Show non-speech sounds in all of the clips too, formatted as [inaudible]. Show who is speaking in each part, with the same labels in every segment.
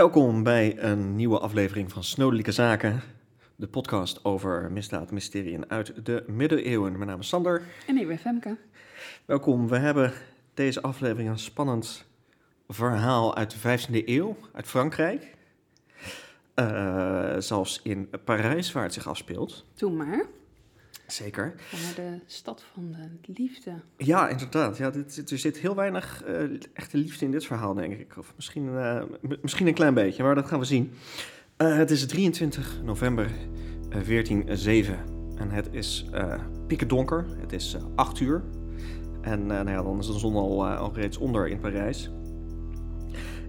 Speaker 1: Welkom bij een nieuwe aflevering van Snodelijke Zaken. De podcast over misdaad, mysterieën uit de middeleeuwen. Mijn naam is Sander.
Speaker 2: En ik ben Femke.
Speaker 1: Welkom. We hebben deze aflevering een spannend verhaal uit de 15e eeuw, uit Frankrijk. Uh, zelfs in Parijs, waar het zich afspeelt.
Speaker 2: Toen maar.
Speaker 1: Zeker.
Speaker 2: Naar de stad van de liefde.
Speaker 1: Ja, inderdaad. Ja, dit, er zit heel weinig uh, echte liefde in dit verhaal, denk ik. Of misschien, uh, misschien een klein beetje, maar dat gaan we zien. Uh, het is 23 november 1407 en het is pikken donker. Het is 8 uur. En nou ja, dan is de zon al, al reeds onder in Parijs.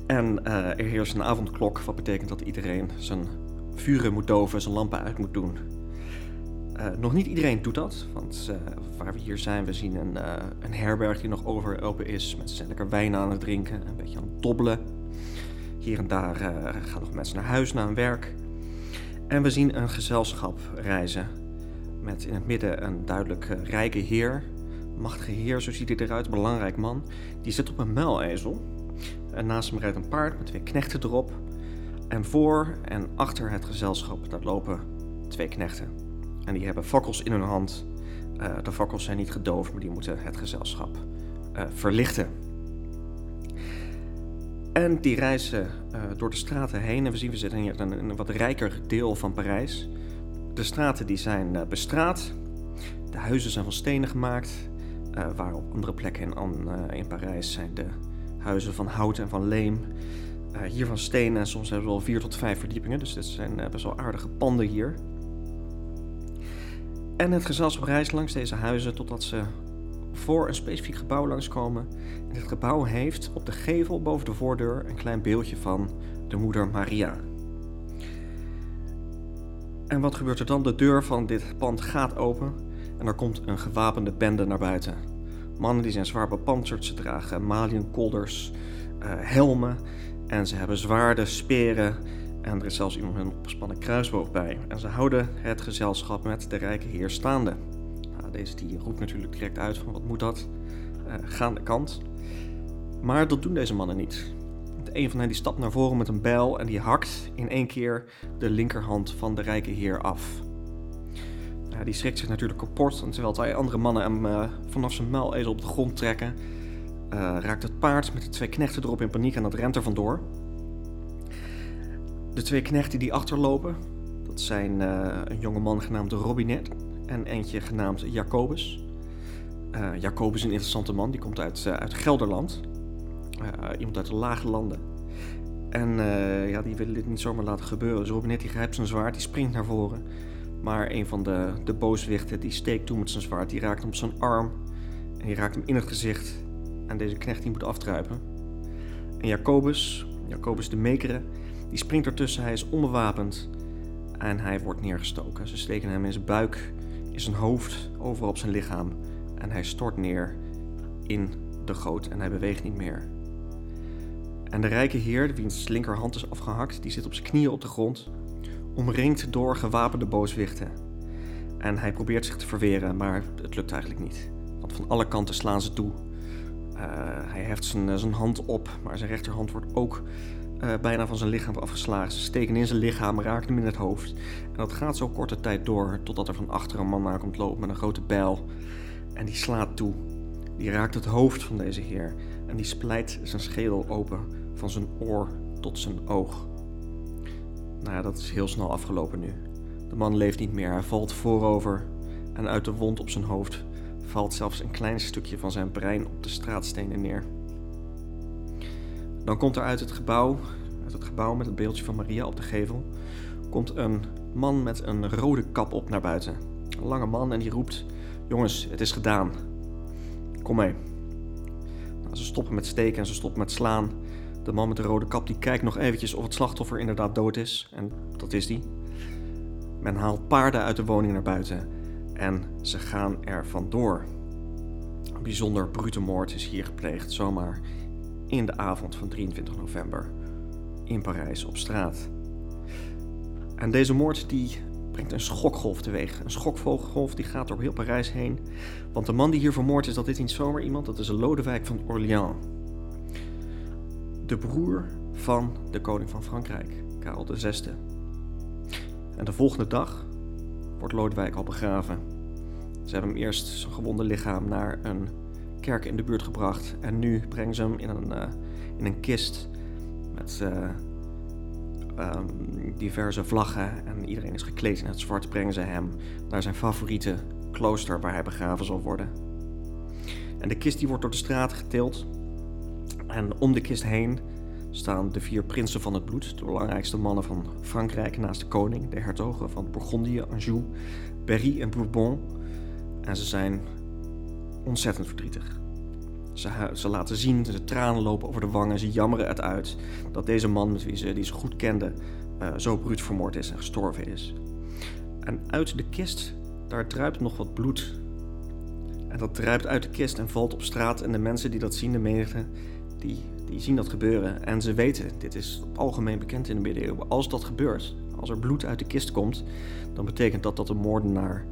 Speaker 1: En er heerst een avondklok, wat betekent dat iedereen zijn vuren moet doven, zijn lampen uit moet doen. Uh, nog niet iedereen doet dat, want uh, waar we hier zijn, we zien een, uh, een herberg die nog over open is. Mensen zijn lekker wijn aan het drinken, een beetje aan het dobbelen. Hier en daar gaan nog mensen naar huis, naar hun werk. En we zien een gezelschap reizen. Met in het midden een duidelijk rijke heer. Machtige heer, zo ziet hij eruit, een belangrijk man. Die zit op een muilezel. En naast hem rijdt een paard met twee knechten erop. En voor en achter het gezelschap, lopen twee knechten. En die hebben fakkels in hun hand. Uh, de fakkels zijn niet gedoofd, maar die moeten het gezelschap uh, verlichten. En die reizen uh, door de straten heen. En we zien, we zitten hier in een wat rijker deel van Parijs. De straten die zijn bestraat. De huizen zijn van stenen gemaakt. waar op andere plekken in, in Parijs zijn de huizen van hout en van leem. hier van stenen en soms hebben we wel vier tot vijf verdiepingen. Dus dit zijn best wel aardige panden hier. En het gezelschap reist langs deze huizen totdat ze voor een specifiek gebouw langskomen. En dit gebouw heeft op de gevel boven de voordeur een klein beeldje van de moeder Maria. En wat gebeurt er dan? De deur van dit pand gaat open en er komt een gewapende bende naar buiten. Mannen die zijn zwaar bepanserd, ze dragen maliënkolders, uh, helmen en ze hebben zwaarden, speren en er is zelfs iemand met een opgespannen kruisboog bij. En ze houden het gezelschap met de rijke heer staande. Nou, deze die roept natuurlijk direct uit van wat moet dat? Uh, de kant. Maar dat doen deze mannen niet. Een van hen die stapt naar voren met een bijl en die hakt in één keer de linkerhand van de rijke heer af. Ja, die schrikt zich natuurlijk kapot en terwijl twee andere mannen hem uh, vanaf zijn muilezel op de grond trekken, uh, raakt het paard met de twee knechten erop in paniek en dat rent er vandoor. De twee knechten die achterlopen, dat zijn uh, een jongeman genaamd Robinet en eentje genaamd Jacobus. Uh, Jacobus is een interessante man, die komt uit, uh, uit Gelderland. iemand uit de lage landen. En ja, die willen dit niet zomaar laten gebeuren. Dus Robinet die grijpt zijn zwaard, die springt naar voren. Maar een van de, de booswichten die steekt toe met zijn zwaard, die raakt hem op zijn arm. En die raakt hem in het gezicht. En deze knecht die moet afdruipen. En Jacobus, Jacobus de Mekere, die springt ertussen, hij is onbewapend en hij wordt neergestoken. Ze steken hem in zijn buik, in zijn hoofd, overal op zijn lichaam en hij stort neer in de goot en hij beweegt niet meer. En de rijke heer, wiens linkerhand is afgehakt, die zit op zijn knieën op de grond, omringd door gewapende booswichten. En hij probeert zich te verweren, maar het lukt eigenlijk niet. Want van alle kanten slaan ze toe. Uh, hij heft zijn, zijn hand op, maar zijn rechterhand wordt ook uh, bijna van zijn lichaam afgeslagen. Ze steken in zijn lichaam, raken hem in het hoofd. En dat gaat zo korte tijd door, totdat er van achter een man aankomt lopen met een grote bijl. En die slaat toe. Die raakt het hoofd van deze heer. En die splijt zijn schedel open, van zijn oor tot zijn oog. Nou ja, dat is heel snel afgelopen nu. De man leeft niet meer, hij valt voorover. En uit de wond op zijn hoofd valt zelfs een klein stukje van zijn brein op de straatstenen neer. Dan komt er uit het gebouw, uit het gebouw met het beeldje van Maria op de gevel, komt een man met een rode kap op naar buiten. Een lange man en die roept: Jongens, het is gedaan. Kom mee. Nou, ze stoppen met steken en ze stoppen met slaan. De man met de rode kap die kijkt nog eventjes of het slachtoffer inderdaad dood is. En dat is die. Men haalt paarden uit de woning naar buiten en ze gaan er vandoor. Een bijzonder brute moord is hier gepleegd, zomaar in de avond van 23 november in Parijs op straat. En deze moord die brengt een schokgolf teweeg. Een schokvogelgolf die gaat door heel Parijs heen. Want de man die hier vermoord is, dat is niet zomaar iemand, dat is Lodewijk van Orléans. De broer van de koning van Frankrijk, Karel VI. En de volgende dag wordt Lodewijk al begraven. Ze hebben hem eerst zijn gewonde lichaam naar een kerk in de buurt gebracht. En nu brengen ze hem in een, uh, in een kist met uh, um, diverse vlaggen. En iedereen is gekleed in het zwart. Brengen ze hem naar zijn favoriete klooster waar hij begraven zal worden. En de kist die wordt door de straat getild. En om de kist heen staan de vier prinsen van het bloed, de belangrijkste mannen van Frankrijk naast de koning, de hertogen van Bourgondië, Anjou, Berry en Bourbon. En ze zijn ontzettend verdrietig. Ze, ze, laten zien, de tranen lopen over de wangen, ze jammeren het uit dat deze man met wie ze, die ze goed kenden, uh, zo bruut vermoord is en gestorven is. En uit de kist, daar druipt nog wat bloed. En dat druipt uit de kist en valt op straat en de mensen die dat zien, de menigte, die, die zien dat gebeuren. En ze weten, dit is algemeen bekend in de middeleeuwen, als dat gebeurt, als er bloed uit de kist komt, dan betekent dat dat een moordenaar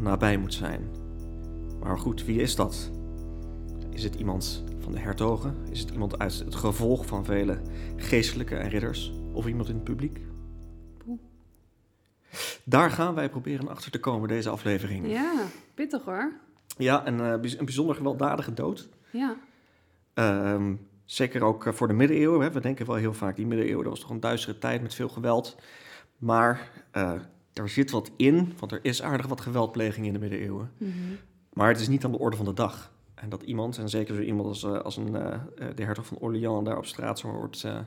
Speaker 1: nabij moet zijn. Maar goed, wie is dat? Is het iemand van de hertogen? Is het iemand uit het gevolg van vele geestelijke en ridders? Of iemand in het publiek? Daar gaan wij proberen achter te komen, deze aflevering.
Speaker 2: Ja, pittig hoor.
Speaker 1: Ja, en uh, een bijzonder gewelddadige dood.
Speaker 2: Ja.
Speaker 1: Uh, zeker ook eh, voor de middeleeuwen. Hè. We denken wel heel vaak, die middeleeuwen, dat was toch een duistere tijd met veel geweld. Maar uh, er zit wat in, want er is aardig wat geweldpleging in de middeleeuwen.
Speaker 2: Mm -hmm.
Speaker 1: Maar het is niet aan de orde van de dag. En dat iemand, en zeker zo iemand als, als een, uh, de hertog van Orléans daar op straat zo wordt, uh,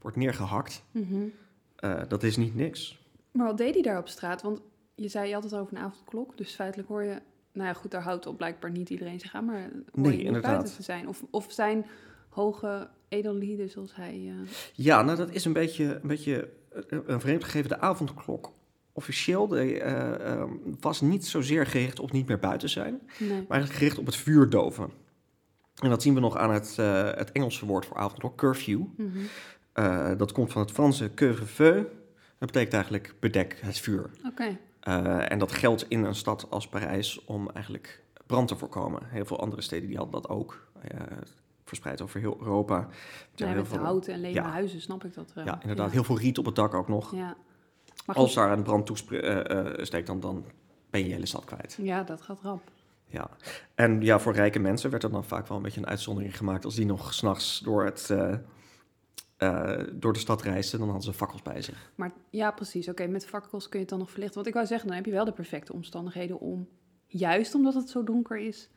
Speaker 1: wordt neergehakt,
Speaker 2: mm -hmm.
Speaker 1: uh, dat is niet niks.
Speaker 2: Maar wat deed hij daar op straat? Want je zei je het over een avondklok, dus feitelijk hoor je... Nou ja, goed, daar houdt op blijkbaar niet iedereen zich aan, maar hoor
Speaker 1: nee,
Speaker 2: je
Speaker 1: inderdaad.
Speaker 2: buiten te zijn. Of, of zijn hoge edellieden zoals hij...
Speaker 1: Ja, nou dat is een beetje, een, beetje een vreemd gegeven. De avondklok officieel de, uh, uh, was niet zozeer gericht op niet meer buiten zijn,
Speaker 2: nee.
Speaker 1: maar eigenlijk gericht op het vuurdoven. En dat zien we nog aan het, uh, het Engelse woord voor avondklok, curfew.
Speaker 2: Mm -hmm.
Speaker 1: dat komt van het Franse couvre-feu. Dat betekent eigenlijk bedek het vuur.
Speaker 2: Oké.
Speaker 1: Okay. en dat geldt in een stad als Parijs om eigenlijk brand te voorkomen. Heel veel andere steden die hadden dat ook. verspreid over heel Europa.
Speaker 2: Ja,
Speaker 1: heel
Speaker 2: met
Speaker 1: veel,
Speaker 2: houten en lege
Speaker 1: ja.
Speaker 2: huizen, snap ik dat wel.
Speaker 1: Ja, inderdaad.
Speaker 2: Ja.
Speaker 1: Heel veel riet op het dak ook nog.
Speaker 2: Ja.
Speaker 1: Als daar een brand toesteekt, uh, dan, dan ben je je hele stad kwijt.
Speaker 2: Ja, dat gaat rap.
Speaker 1: Ja, en ja, voor rijke mensen werd er dan vaak wel een beetje een uitzondering gemaakt. Als die nog s'nachts door, het, uh, uh, door de stad reisden, dan hadden ze fakkels bij zich.
Speaker 2: Maar ja, precies. Oké, okay, met fakkels kun je het dan nog verlichten. Want ik wou zeggen, dan heb je wel de perfecte omstandigheden om, juist omdat het zo donker is,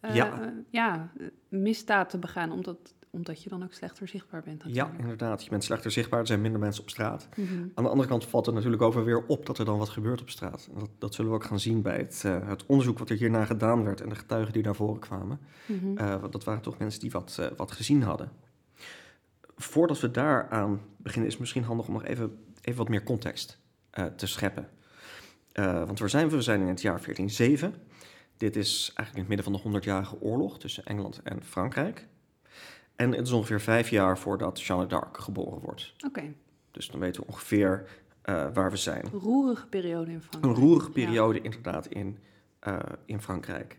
Speaker 2: uh,
Speaker 1: ja.
Speaker 2: ja, misdaad te begaan. Omdat, omdat je dan ook slechter zichtbaar bent.
Speaker 1: Ja,
Speaker 2: Natuurlijk.
Speaker 1: inderdaad. Je bent slechter zichtbaar, er zijn minder mensen op straat.
Speaker 2: Mm -hmm.
Speaker 1: Aan de andere kant valt er natuurlijk over weer op dat er dan wat gebeurt op straat. Dat, dat zullen we ook gaan zien bij het, uh, het onderzoek wat er hierna gedaan werd en de getuigen die naar voren kwamen.
Speaker 2: Mm -hmm.
Speaker 1: uh, dat waren toch mensen die wat, uh, wat gezien hadden. Voordat we daaraan beginnen, is het misschien handig om nog even, even wat meer context te scheppen. want waar zijn we? We zijn in het jaar 1407. Dit is eigenlijk in het midden van de 100-jarige oorlog tussen Engeland en Frankrijk. En het is ongeveer vijf jaar voordat Jeanne d'Arc geboren wordt.
Speaker 2: Oké. Okay.
Speaker 1: Dus dan weten we ongeveer uh, waar we zijn.
Speaker 2: Een roerige periode in Frankrijk.
Speaker 1: Een roerige periode ja. inderdaad in, uh, in Frankrijk.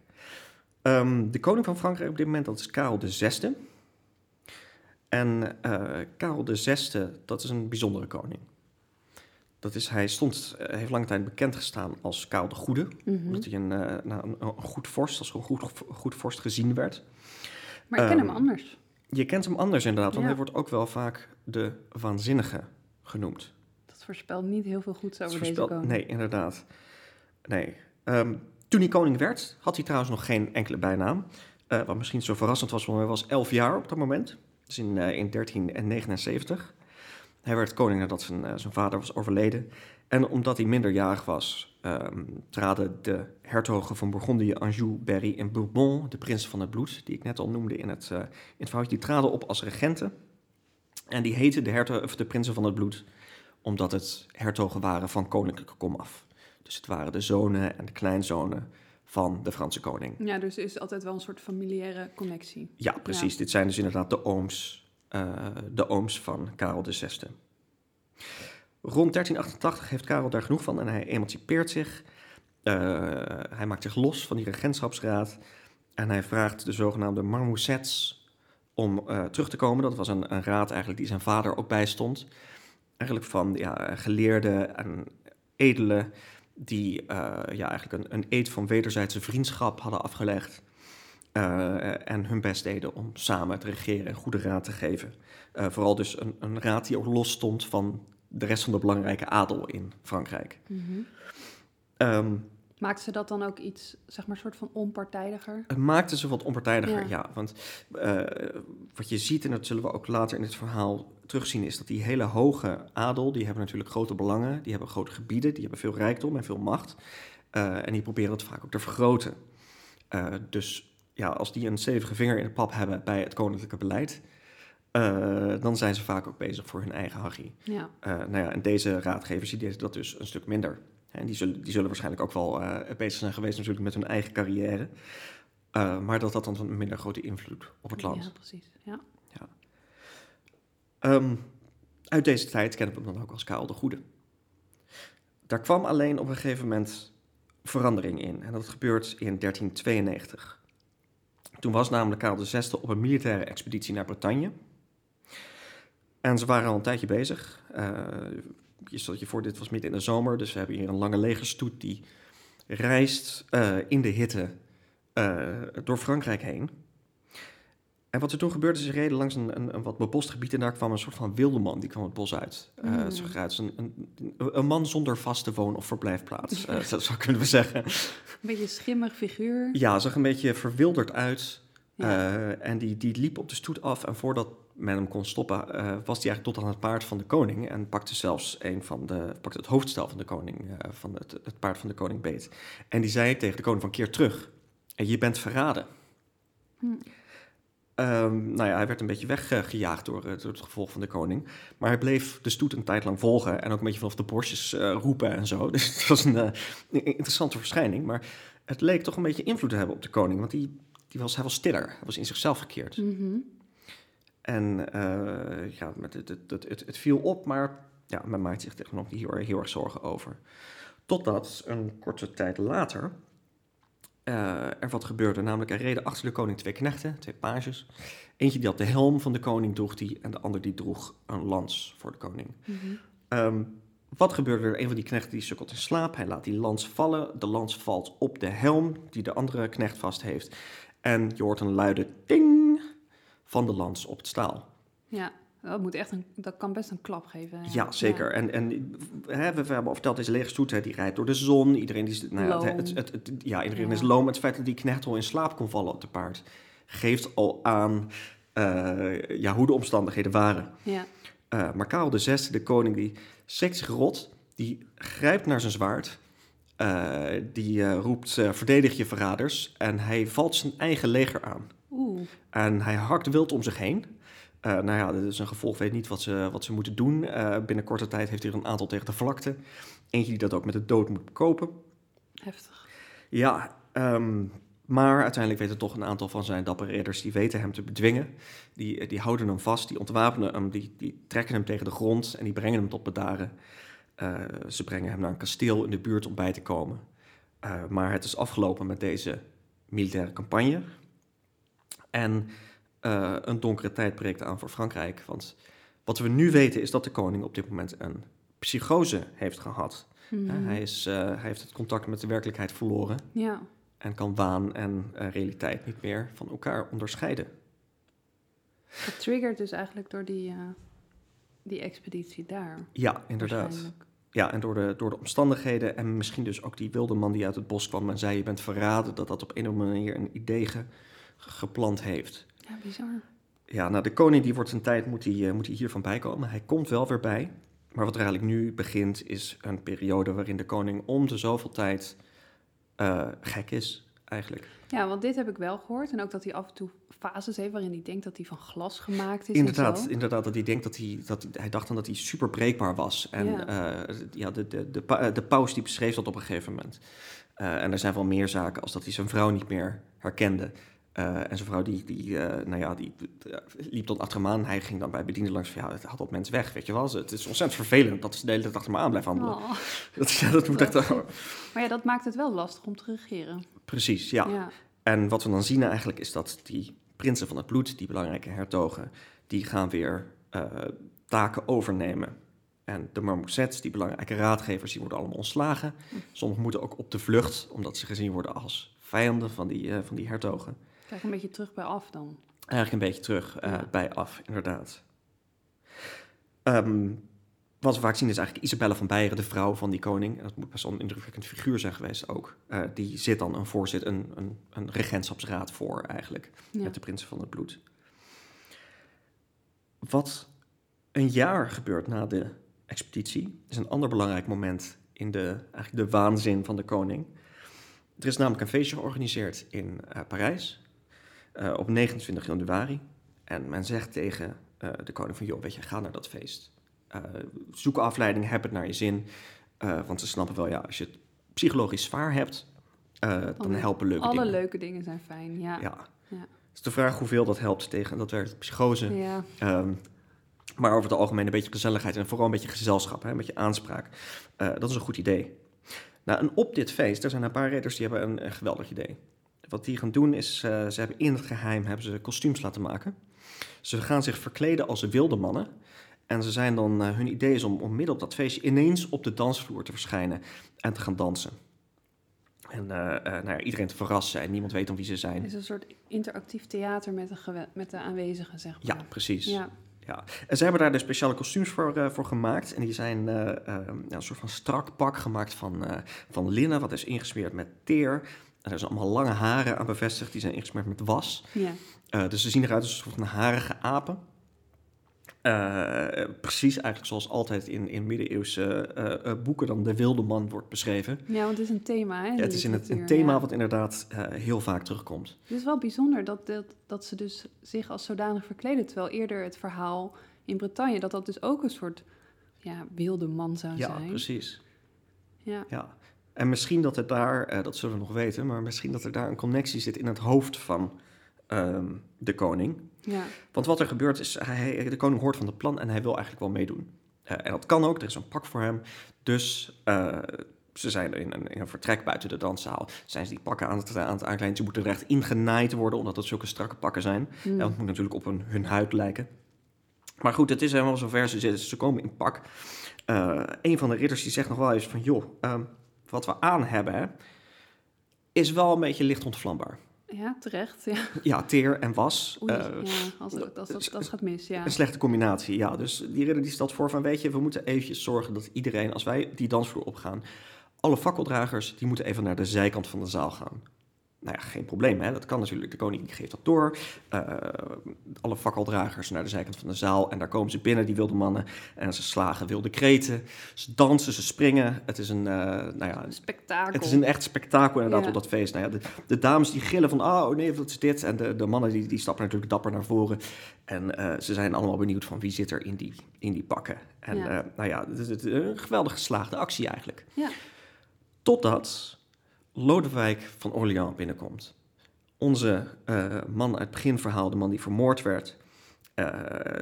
Speaker 1: Um, de koning van Frankrijk op dit moment, dat is Karel VI. En uh, Karel VI, dat is een bijzondere koning. Dat is, hij stond, heeft lange tijd bekend gestaan als Karel de Goede.
Speaker 2: Mm -hmm.
Speaker 1: Omdat hij een, nou, een, een, goed vorst, als een goed, goed vorst gezien werd.
Speaker 2: Maar ik ken um, hem anders.
Speaker 1: Je kent hem anders inderdaad, want
Speaker 2: Ja.
Speaker 1: hij wordt ook wel vaak de waanzinnige genoemd.
Speaker 2: Dat voorspelt niet heel veel goeds over deze koning.
Speaker 1: Nee, inderdaad. Nee. Ehm, toen hij koning werd, had hij trouwens nog geen enkele bijnaam. Eh, wat misschien zo verrassend was, want hij was 11 jaar op dat moment. Dus in, eh, in 1379. Hij werd koning nadat zijn, eh, zijn vader was overleden. En omdat hij minderjarig was, ehm, traden de hertogen van Bourgondië, Anjou, Berry en Bourbon, de prinsen van het bloed, die ik net al noemde in het, eh, in het verhaaltje, die traden op als regenten. En die heten de, herto- of de prinsen van het bloed, omdat het hertogen waren van koninklijke komaf. Dus het waren de zonen en de kleinzonen van de Franse koning.
Speaker 2: Ja, dus er is altijd wel een soort familiaire connectie.
Speaker 1: Ja, precies. Dit zijn dus inderdaad de ooms, eh, de ooms van Karel VI. Rond 1388 heeft Karel daar genoeg van en hij emancipeert zich. Eh, hij maakt zich los van die regentschapsraad en hij vraagt de zogenaamde marmoussets om eh, terug te komen. Dat was een, een raad eigenlijk die zijn vader ook bijstond. Eigenlijk van ja, geleerden en edelen die eh, ja, eigenlijk een, een eed van wederzijdse vriendschap hadden afgelegd. en hun best deden om samen te regeren en goede raad te geven. Vooral dus een, een raad die ook los stond van de rest van de belangrijke adel in Frankrijk. Ehm,
Speaker 2: Maakten ze dat dan ook iets, zeg maar, soort van onpartijdiger?
Speaker 1: Het maakte ze wat onpartijdiger, ja.
Speaker 2: Ja.
Speaker 1: want eh, wat je ziet, en dat zullen we ook later in het verhaal terugzien, is dat die hele hoge adel, die hebben natuurlijk grote belangen, die hebben grote gebieden, die hebben veel rijkdom en veel macht. Eh, en die proberen het vaak ook te vergroten. Eh, dus ja, als die een stevige vinger in de pap hebben bij het koninklijke beleid, eh, dan zijn ze vaak ook bezig voor hun eigen hachie.
Speaker 2: Ja.
Speaker 1: Eh, nou ja, en deze raadgevers die deden dat dus een stuk minder. En die zullen, die zullen waarschijnlijk ook wel eh, bezig zijn geweest natuurlijk met hun eigen carrière. Maar dat had dan een minder grote invloed op het land.
Speaker 2: Ja, precies. Ja.
Speaker 1: Ehm, uit deze tijd kennen we hem dan ook als Karel de Goede. Daar kwam alleen op een gegeven moment verandering in. En dat gebeurt in 1392. Toen was namelijk Karel VI op een militaire expeditie naar Bretagne. En ze waren al een tijdje bezig. Eh, je stelt je voor, dit was midden in de zomer. Dus we hebben hier een lange legerstoet die reist eh, in de hitte eh, door Frankrijk heen. En wat er toen gebeurde, is ze reden langs een, een, een wat bebost gebied en daar kwam een soort van wilde man, die kwam het bos uit. Eh,
Speaker 2: Mm.
Speaker 1: het zag eruit als een, een, een man zonder vaste woon- of verblijfplaats, eh, dat [laughs] zou kunnen we zeggen.
Speaker 2: Een beetje schimmig figuur.
Speaker 1: Ja, zag een beetje verwilderd uit.
Speaker 2: Ja.
Speaker 1: En die, die liep op de stoet af en voordat men hem kon stoppen, eh, was hij eigenlijk tot aan het paard van de koning en pakte zelfs een van de, pakte het hoofdstel van de koning, eh, van het, het paard van de koning beet. En die zei tegen de koning van keer terug, en je bent verraden.
Speaker 2: Hm.
Speaker 1: Nou ja, hij werd een beetje weggejaagd door, eh, door het gevolg van de koning. Maar hij bleef de stoet een tijd lang volgen en ook een beetje vanaf de borstjes roepen en zo. [laughs] Dus het was een, een interessante verschijning. Maar het leek toch een beetje invloed te hebben op de koning, want die, die was, hij was stiller. Hij was in zichzelf gekeerd.
Speaker 2: Mhm.
Speaker 1: En eh, ja, het, het, het, het, het viel op, maar ja, men maakt zich er nog niet heel, erg- heel erg zorgen over. Totdat een korte tijd later eh, er wat gebeurde. Namelijk, er reden achter de koning twee knechten, twee pages. Eentje die had de helm van de koning droeg die, en de ander die droeg een lans voor de koning.
Speaker 2: Mhm.
Speaker 1: Ehm, wat gebeurde er? Een van die knechten die sukkelt in slaap. Hij laat die lans vallen. De lans valt op de helm die de andere knecht vast heeft. En je hoort een luide ting van de lans op het staal.
Speaker 2: Ja, dat, moet echt een, dat kan best een klap geven.
Speaker 1: Ja, zeker. En, en hè, we, we hebben al verteld, deze legerstoet, hè, die rijdt door de zon. Iedereen die, is- nou ja, het, het, het, het- ja, iedereen
Speaker 2: Ja.
Speaker 1: is loom. Het feit dat die knecht al in slaap kon vallen op de paard, geeft al aan eh, ja, hoe de omstandigheden waren.
Speaker 2: Ja.
Speaker 1: Eh, maar Karel VI, de koning, die schrikt zich rot. Die grijpt naar zijn zwaard. Eh, die roept, verdedig je verraders. En hij valt zijn eigen leger aan.
Speaker 2: Oeh.
Speaker 1: En hij hakt wild om zich heen. Eh, nou ja, dit is een gevolg, weet niet wat ze, wat ze moeten doen. Eh, binnen korte tijd heeft hij er een aantal tegen de vlakte. Eentje die dat ook met de dood moet bekopen.
Speaker 2: Heftig.
Speaker 1: Ja, ehm, maar uiteindelijk weten toch een aantal van zijn dappere ridders... die weten hem te bedwingen. Die, die houden hem vast, die ontwapenen hem, die, die trekken hem tegen de grond... en die brengen hem tot bedaren. Eh, ze brengen hem naar een kasteel in de buurt om bij te komen. Maar het is afgelopen met deze militaire campagne. En eh, een donkere tijd breekt aan voor Frankrijk. Want wat we nu weten is dat de koning op dit moment een psychose heeft gehad. Hè, Hij, is, eh, hij heeft het contact met de werkelijkheid verloren
Speaker 2: Ja.
Speaker 1: en kan waan en eh, realiteit niet meer van elkaar onderscheiden.
Speaker 2: Getriggerd dus eigenlijk door die, die expeditie daar.
Speaker 1: Ja, inderdaad. Ja, en door de, door de omstandigheden en misschien dus ook die wilde man die uit het bos kwam en zei je bent verraden, dat dat op een of andere manier een idee ge- geplant heeft.
Speaker 2: Ja, bizar.
Speaker 1: Ja, nou de koning die wordt zijn tijd, moet hij, eh, moet hij hiervan bijkomen. Hij komt wel weer bij, maar wat er eigenlijk nu begint is een periode waarin de koning om de zoveel tijd eh, gek is, eigenlijk.
Speaker 2: Ja, want dit heb ik wel gehoord. En ook dat hij af en toe fases heeft waarin hij denkt dat hij van glas gemaakt is. en
Speaker 1: Inderdaad,
Speaker 2: zo.
Speaker 1: inderdaad, dat hij denkt dat hij, dat hij dacht dan dat hij super breekbaar was. En
Speaker 2: Ja.
Speaker 1: ja, ja de, de, de, pa- de paus die beschreef dat op een gegeven moment. Eh, en er zijn wel meer zaken als dat hij zijn vrouw niet meer herkende. Eh, en zijn vrouw die, die, eh, nou ja, die eh, liep dan achter hem aan. Hij ging dan bij bedienden langs van ja, het had dat mens weg, weet je wel. Het is ontzettend vervelend dat ze de hele tijd achter me aan blijft handelen.
Speaker 2: Oh. [laughs]
Speaker 1: Dat, ja, dat moet echt...
Speaker 2: Maar ja, dat maakt het wel lastig om te regeren.
Speaker 1: Precies, ja.
Speaker 2: ja.
Speaker 1: En wat we dan zien eigenlijk is dat die prinsen van het bloed, die belangrijke hertogen, die gaan weer taken overnemen. En de marmozets, die belangrijke raadgevers, die worden allemaal ontslagen. Sommigen moeten ook op de vlucht, omdat ze gezien worden als vijanden van die, van die hertogen.
Speaker 2: Een beetje terug bij af dan.
Speaker 1: Eigenlijk een beetje terug eh,
Speaker 2: Ja.
Speaker 1: bij af, inderdaad. Ehm, wat we vaak zien is eigenlijk Isabelle van Beieren, de vrouw van die koning. En dat moet best wel een indrukwekkend figuur zijn geweest ook. Eh, die zit dan een voorzit, een, een, een regentschapsraad voor eigenlijk.
Speaker 2: Ja.
Speaker 1: Met de prinsen van het bloed. Wat een jaar gebeurt na de expeditie, is een ander belangrijk moment in de, eigenlijk de waanzin van de koning. Er is namelijk een feestje georganiseerd in eh, Parijs eh, op 29 januari. En men zegt tegen eh, de koning van, joh, weet je, ga naar dat feest. Eh, zoek afleiding, heb het naar je zin. Want ze snappen wel, ja, als je het psychologisch zwaar hebt, dan
Speaker 2: Alle-
Speaker 1: helpen leuke
Speaker 2: Alle
Speaker 1: dingen.
Speaker 2: leuke dingen zijn fijn, ja.
Speaker 1: Ja.
Speaker 2: Ja.
Speaker 1: Het is de vraag hoeveel dat helpt tegen dat werkt psychose.
Speaker 2: Ja.
Speaker 1: Ehm, maar over het algemeen een beetje gezelligheid en vooral een beetje gezelschap, hè, een beetje aanspraak. Dat is een goed idee. Nou, en op dit feest, er zijn een paar ridders die hebben een, een geweldig idee. Wat die gaan doen is, eh, ze hebben in het geheim hebben ze kostuums laten maken. Ze gaan zich verkleden als wilde mannen. En ze zijn dan, eh, hun idee is om, om midden op dat feestje ineens op de dansvloer te verschijnen en te gaan dansen. En eh, nou ja, iedereen te verrassen en niemand weet om wie ze zijn.
Speaker 2: Het is een soort interactief theater met de, met de aanwezigen, zeg
Speaker 1: Ja,
Speaker 2: maar.
Speaker 1: precies.
Speaker 2: Ja.
Speaker 1: Ja, en ze hebben daar de speciale kostuums voor, voor gemaakt. En die zijn ja, een soort van strak pak gemaakt van, van linnen, wat is ingesmeerd met teer. En er zijn allemaal lange haren aan bevestigd, die zijn ingesmeerd met was.
Speaker 2: ja.
Speaker 1: Eh, dus ze zien eruit als een soort van harige apen. Eh, precies eigenlijk zoals altijd in, in middeleeuwse eh, boeken dan de wilde man wordt beschreven.
Speaker 2: Ja, want het is een thema, hè?
Speaker 1: Ja, het is in het, een thema
Speaker 2: ja.
Speaker 1: wat inderdaad heel vaak terugkomt.
Speaker 2: Het is wel bijzonder dat, dat, dat ze dus zich als zodanig verkleden. Terwijl eerder het verhaal in Bretagne, dat dat dus ook een soort ja, wilde man zou
Speaker 1: Ja,
Speaker 2: zijn.
Speaker 1: precies.
Speaker 2: Ja,
Speaker 1: Ja, en misschien dat er daar, eh, dat zullen we nog weten, maar misschien dat er daar een connectie zit in het hoofd van ehm, de koning.
Speaker 2: ja.
Speaker 1: Want wat er gebeurt is, hij, de koning hoort van het plan en hij wil eigenlijk wel meedoen. Eh, en dat kan ook, er is een pak voor hem. Dus eh, ze zijn in een, in een vertrek buiten de danszaal, zijn ze die pakken aan het, aan het aankleiden. Ze moeten er echt ingenaaid worden, omdat het zulke strakke pakken zijn.
Speaker 2: Hm.
Speaker 1: En dat moet natuurlijk op hun, hun huid lijken. Maar goed, het is helemaal zover. Ze, zitten, ze komen in pak. Eh, een van de ridders die zegt nog wel eens van... joh, ehm, wat we aan hebben is wel een beetje licht ontvlambaar.
Speaker 2: ja terecht. Ja.
Speaker 1: Ja, teer en was.
Speaker 2: Oei,
Speaker 1: eh,
Speaker 2: ja, als, het- als, dat, dat gaat mis, ja.
Speaker 1: Een slechte combinatie, ja. Dus die ridder die stelt voor van... weet je, we moeten eventjes zorgen dat iedereen... als wij die dansvloer opgaan... alle fakkeldragers, die moeten even naar de zijkant van de zaal gaan. Nou ja, geen probleem, hè. Dat kan natuurlijk. De koning geeft dat door. Eh, alle fakkeldragers naar de zijkant van de zaal. En daar komen ze binnen, die wilde mannen. En ze slagen wilde kreten. Ze dansen, ze springen. Het is een, eh, nou ja,
Speaker 2: Een spektakel.
Speaker 1: het is een echt spektakel inderdaad
Speaker 2: Ja.
Speaker 1: op dat feest. Nou ja, de, de dames die gillen van, oh nee, wat is dit? En de, de mannen die, die stappen natuurlijk dapper naar voren. En eh, ze zijn allemaal benieuwd van wie zit er in die, in die pakken. En
Speaker 2: Ja.
Speaker 1: nou ja, het is het is een geweldig geslaagde actie eigenlijk.
Speaker 2: Ja.
Speaker 1: Totdat Lodewijk van Orléans binnenkomt. Onze eh, man uit het beginverhaal, de man die vermoord werd. eh,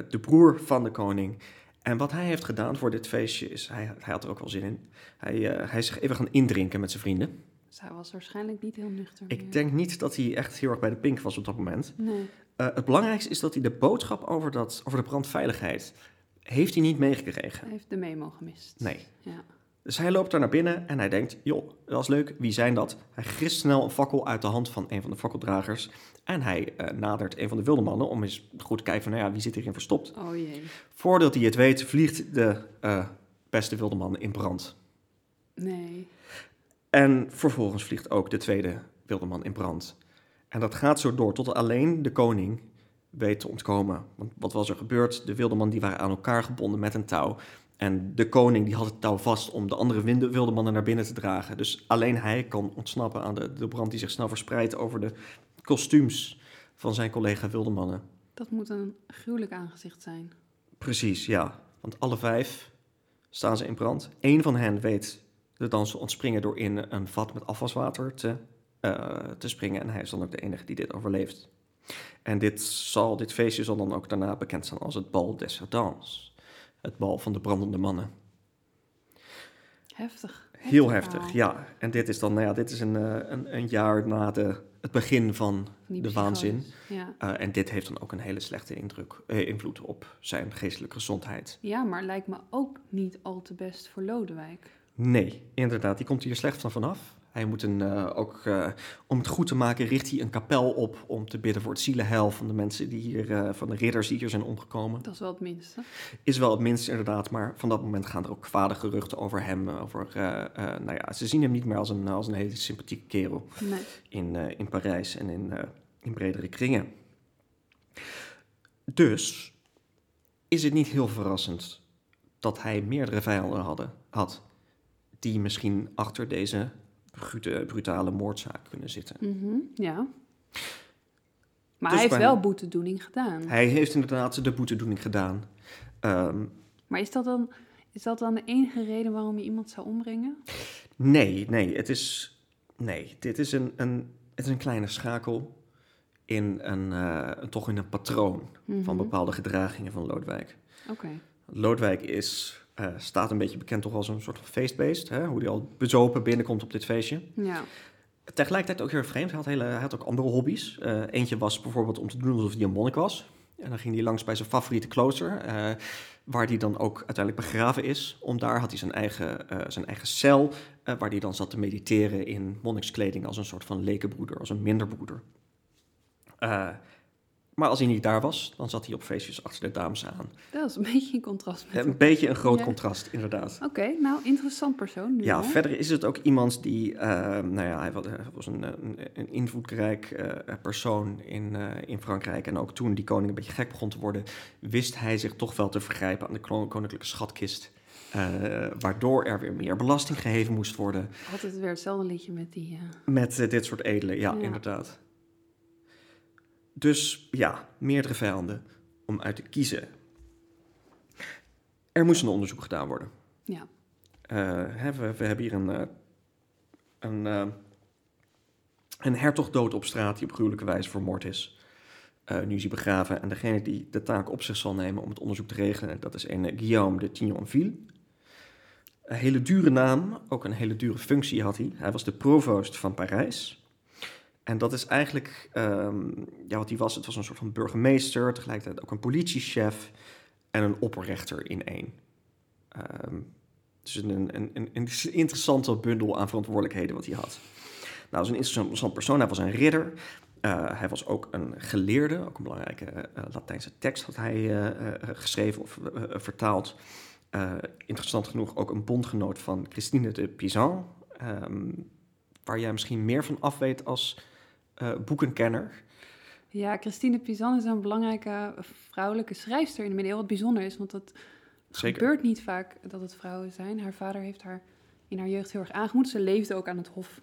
Speaker 1: de broer van de koning. En wat hij heeft gedaan voor dit feestje is, hij, hij had er ook wel zin in. Hij, eh, hij is zich even gaan indrinken met zijn vrienden.
Speaker 2: Dus hij was waarschijnlijk niet heel nuchter.
Speaker 1: Ik denk niet dat hij echt heel erg bij de pink was op dat moment.
Speaker 2: Nee.
Speaker 1: Het belangrijkste is dat hij de boodschap over, dat, over de brandveiligheid... heeft hij niet meegekregen.
Speaker 2: Hij heeft de memo gemist.
Speaker 1: Nee.
Speaker 2: Ja.
Speaker 1: Dus hij loopt daar naar binnen en hij denkt... joh, dat is leuk, wie zijn dat? Hij grist snel een fakkel uit de hand van een van de fakkeldragers... en hij eh, nadert een van de wilde mannen om eens goed te kijken van... nou ja, wie zit hierin verstopt?
Speaker 2: Oh jee.
Speaker 1: Voordat hij het weet, vliegt de eh, beste wilde man in brand.
Speaker 2: Nee.
Speaker 1: En vervolgens vliegt ook de tweede wilde man in brand. En dat gaat zo door tot alleen de koning weet te ontkomen. Want wat was er gebeurd? De wilde mannen die waren aan elkaar gebonden met een touw. En de koning die had het touw vast om de andere wilde mannen naar binnen te dragen. Dus alleen hij kan ontsnappen aan de, de brand die zich snel verspreidt over de kostuums van zijn collega wilde mannen.
Speaker 2: Dat moet een gruwelijk aangezicht zijn.
Speaker 1: Precies, ja. Want alle vijf staan ze in brand. Eén van hen weet de dans te ontspringen door in een vat met afwaswater te, eh, te springen. En hij is dan ook de enige die dit overleeft. En dit, zal, dit feestje zal dan ook daarna bekend staan als het Bal des Ardents. Het bal van de brandende mannen.
Speaker 2: Heftig.
Speaker 1: Heel
Speaker 2: Heftig verhaal.
Speaker 1: ja. En dit is dan, nou ja, dit is een, eh, een, een jaar na de, het begin van de waanzin.
Speaker 2: Ja.
Speaker 1: Eh, en dit heeft dan ook een hele slechte indruk, eh, invloed op zijn geestelijke gezondheid.
Speaker 2: ja, maar lijkt me ook niet al te best voor Lodewijk.
Speaker 1: Nee, inderdaad, die komt hier slecht van vanaf. Hij moet een, eh, ook, eh, om het goed te maken, richt hij een kapel op om te bidden voor het zielenheil van de mensen die hier, eh, van de ridders die hier zijn omgekomen.
Speaker 2: Dat is wel het minste.
Speaker 1: Is wel het minst inderdaad, maar van dat moment gaan er ook kwade geruchten over hem. Over, nou ja, ze zien hem niet meer als een, als een hele sympathieke kerel
Speaker 2: Nee.
Speaker 1: in, in Parijs en in, in bredere kringen. Dus is het niet heel verrassend dat hij meerdere vijanden hadden, had die misschien achter deze brute- brutale moordzaak kunnen zitten.
Speaker 2: Mhm, Ja. Maar
Speaker 1: Dus
Speaker 2: hij heeft wel boetedoening gedaan.
Speaker 1: Hij heeft inderdaad de boetedoening gedaan. Ehm,
Speaker 2: Maar is dat, dan, is dat dan de enige reden waarom je iemand zou ombrengen?
Speaker 1: nee, nee, het is, nee, dit is een, een, het is een kleine schakel in een, eh, toch in een patroon van
Speaker 2: Mhm.
Speaker 1: bepaalde gedragingen van Lodewijk.
Speaker 2: Oké.
Speaker 1: Lodewijk is, eh, staat een beetje bekend toch als een soort van feestbeest. Hè? Hoe hij al bezopen binnenkomt op dit feestje.
Speaker 2: Ja.
Speaker 1: Tegelijkertijd ook heel vreemd. Hij had, hele, hij had ook andere hobby's. Eh, eentje was bijvoorbeeld om te doen alsof hij een monnik was. En dan ging hij langs bij zijn favoriete klooster. eh, waar hij dan ook uiteindelijk begraven is. Om daar had hij zijn eigen, zijn eigen cel. waar hij dan zat te mediteren in monnikskleding. Als een soort van lekenbroeder, als een minderbroeder. Eh, maar als hij niet daar was, dan zat hij op feestjes achter de dames aan.
Speaker 2: Dat is een beetje in contrast met
Speaker 1: Een beetje een groot
Speaker 2: Ja.
Speaker 1: contrast, inderdaad.
Speaker 2: Oké, nou, interessant persoon. Nu,
Speaker 1: Ja, verder is het ook iemand die, eh, nou ja, hij wa- hij was een, een, een invloedrijk eh, persoon in, eh, in Frankrijk. En ook toen die koning een beetje gek begon te worden, wist hij zich toch wel te vergrijpen aan de koninklijke schatkist. eh, waardoor er weer meer belasting geheven moest worden
Speaker 2: Altijd weer hetzelfde liedje met die... eh,
Speaker 1: met eh, dit soort edelen. Ja,
Speaker 2: Ja.
Speaker 1: inderdaad. Dus ja, meerdere vijanden om uit te kiezen. Er moest een onderzoek gedaan worden.
Speaker 2: Ja.
Speaker 1: Eh, we, we hebben hier een, eh, een, eh, een hertog dood op straat die op gruwelijke wijze vermoord is. Nu is hij begraven en degene die de taak op zich zal nemen om het onderzoek te regelen, dat is een Guillaume de Tignonville. Een hele dure naam, ook een hele dure functie had hij. Hij was de provoost van Parijs. En dat is eigenlijk, ehm, ja, wat hij was, het was een soort van burgemeester, tegelijkertijd ook een politiechef en een opperrechter in één. Ehm, dus een, een, een, interessante bundel aan verantwoordelijkheden wat hij had. Nou, dat is een interessant persoon. Hij was een ridder. Eh, hij was ook een geleerde. Ook een belangrijke eh, Latijnse tekst had hij eh, geschreven of vertaald. Interessant genoeg ook een bondgenoot van Christine de Pizan. ehm, waar jij misschien meer van af weet als eh, boekenkenner.
Speaker 2: Ja, Christine Pizan is een belangrijke vrouwelijke schrijfster in de middeleeuwen. Wat bijzonder is, want
Speaker 1: Zeker.
Speaker 2: gebeurt niet vaak dat het vrouwen zijn. Haar vader heeft haar in haar jeugd heel erg aangemoed. Ze leefde ook aan het hof.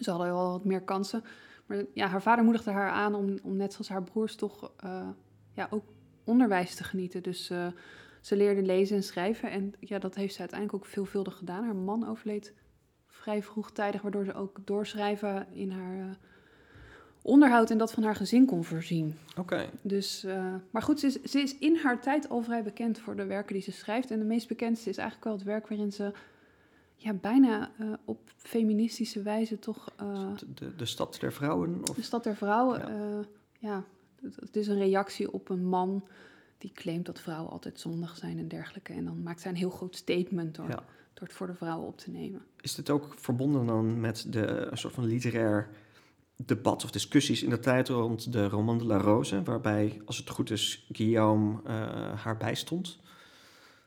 Speaker 2: Ze hadden wel wat meer kansen. Maar ja, haar vader moedigde haar aan om, om net zoals haar broers toch eh, ja, ook onderwijs te genieten. Dus eh, ze leerde lezen en schrijven. En ja, dat heeft ze uiteindelijk ook veelvuldig gedaan. Haar man overleed vrij vroegtijdig, waardoor ze ook doorschrijven in haar onderhoud en dat van haar gezin kon voorzien.
Speaker 1: Oké.
Speaker 2: Dus, eh, maar goed, ze is, ze is in haar tijd al vrij bekend voor de werken die ze schrijft. En de meest bekendste is eigenlijk wel het werk waarin ze ja, bijna eh, op feministische wijze toch eh,
Speaker 1: De, de, stad der vrouwen? Of?
Speaker 2: de stad der vrouwen.
Speaker 1: Ja.
Speaker 2: Ja. het, het is een reactie op een man die claimt dat vrouwen altijd zondig zijn en dergelijke. En dan maakt zij een heel groot statement door,
Speaker 1: Ja.
Speaker 2: door het voor de vrouwen op te nemen.
Speaker 1: Is dit ook verbonden dan met de een soort van literair debat of discussies in de tijd rond de Roman de la Rose, waarbij, als het goed is, Guillaume eh, haar bijstond?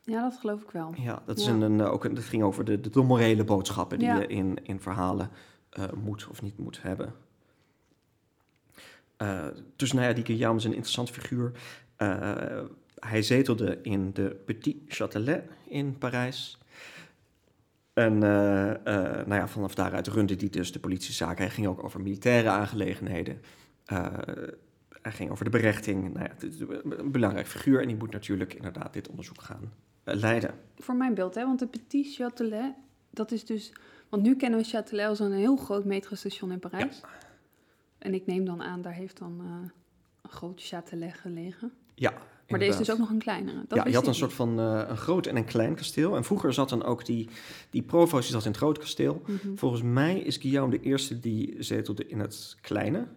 Speaker 2: Ja, dat geloof ik wel.
Speaker 1: Ja, dat, is
Speaker 2: Ja.
Speaker 1: een, een, ook een, dat ging over de, de, morele boodschappen die
Speaker 2: Ja.
Speaker 1: je in, in verhalen eh, moet of niet moet hebben. Eh, dus nou ja, die Guillaume is een interessant figuur. Hij zetelde in de Petit Châtelet in Parijs. En eh, eh, nou ja, vanaf daaruit runde hij dus de politiezaken. Hij ging ook over militaire aangelegenheden. Eh, hij ging over de berechting. Nou ja, een belangrijk figuur en die moet natuurlijk inderdaad dit onderzoek gaan leiden.
Speaker 2: Voor mijn beeld, hè, want de Petit Châtelet, dat is dus... Want nu kennen we Châtelet als een heel groot metrostation in Parijs. En ik neem dan aan, daar heeft dan een groot Châtelet gelegen.
Speaker 1: Ja,
Speaker 2: Maar er is dus ook nog een kleinere. Dat
Speaker 1: ja, je had een soort van eh, een groot en een klein kasteel. En vroeger zat dan ook die, die provost, die zat in het grote kasteel.
Speaker 2: Mhm.
Speaker 1: Volgens mij is Guillaume de eerste die zetelde in het kleine.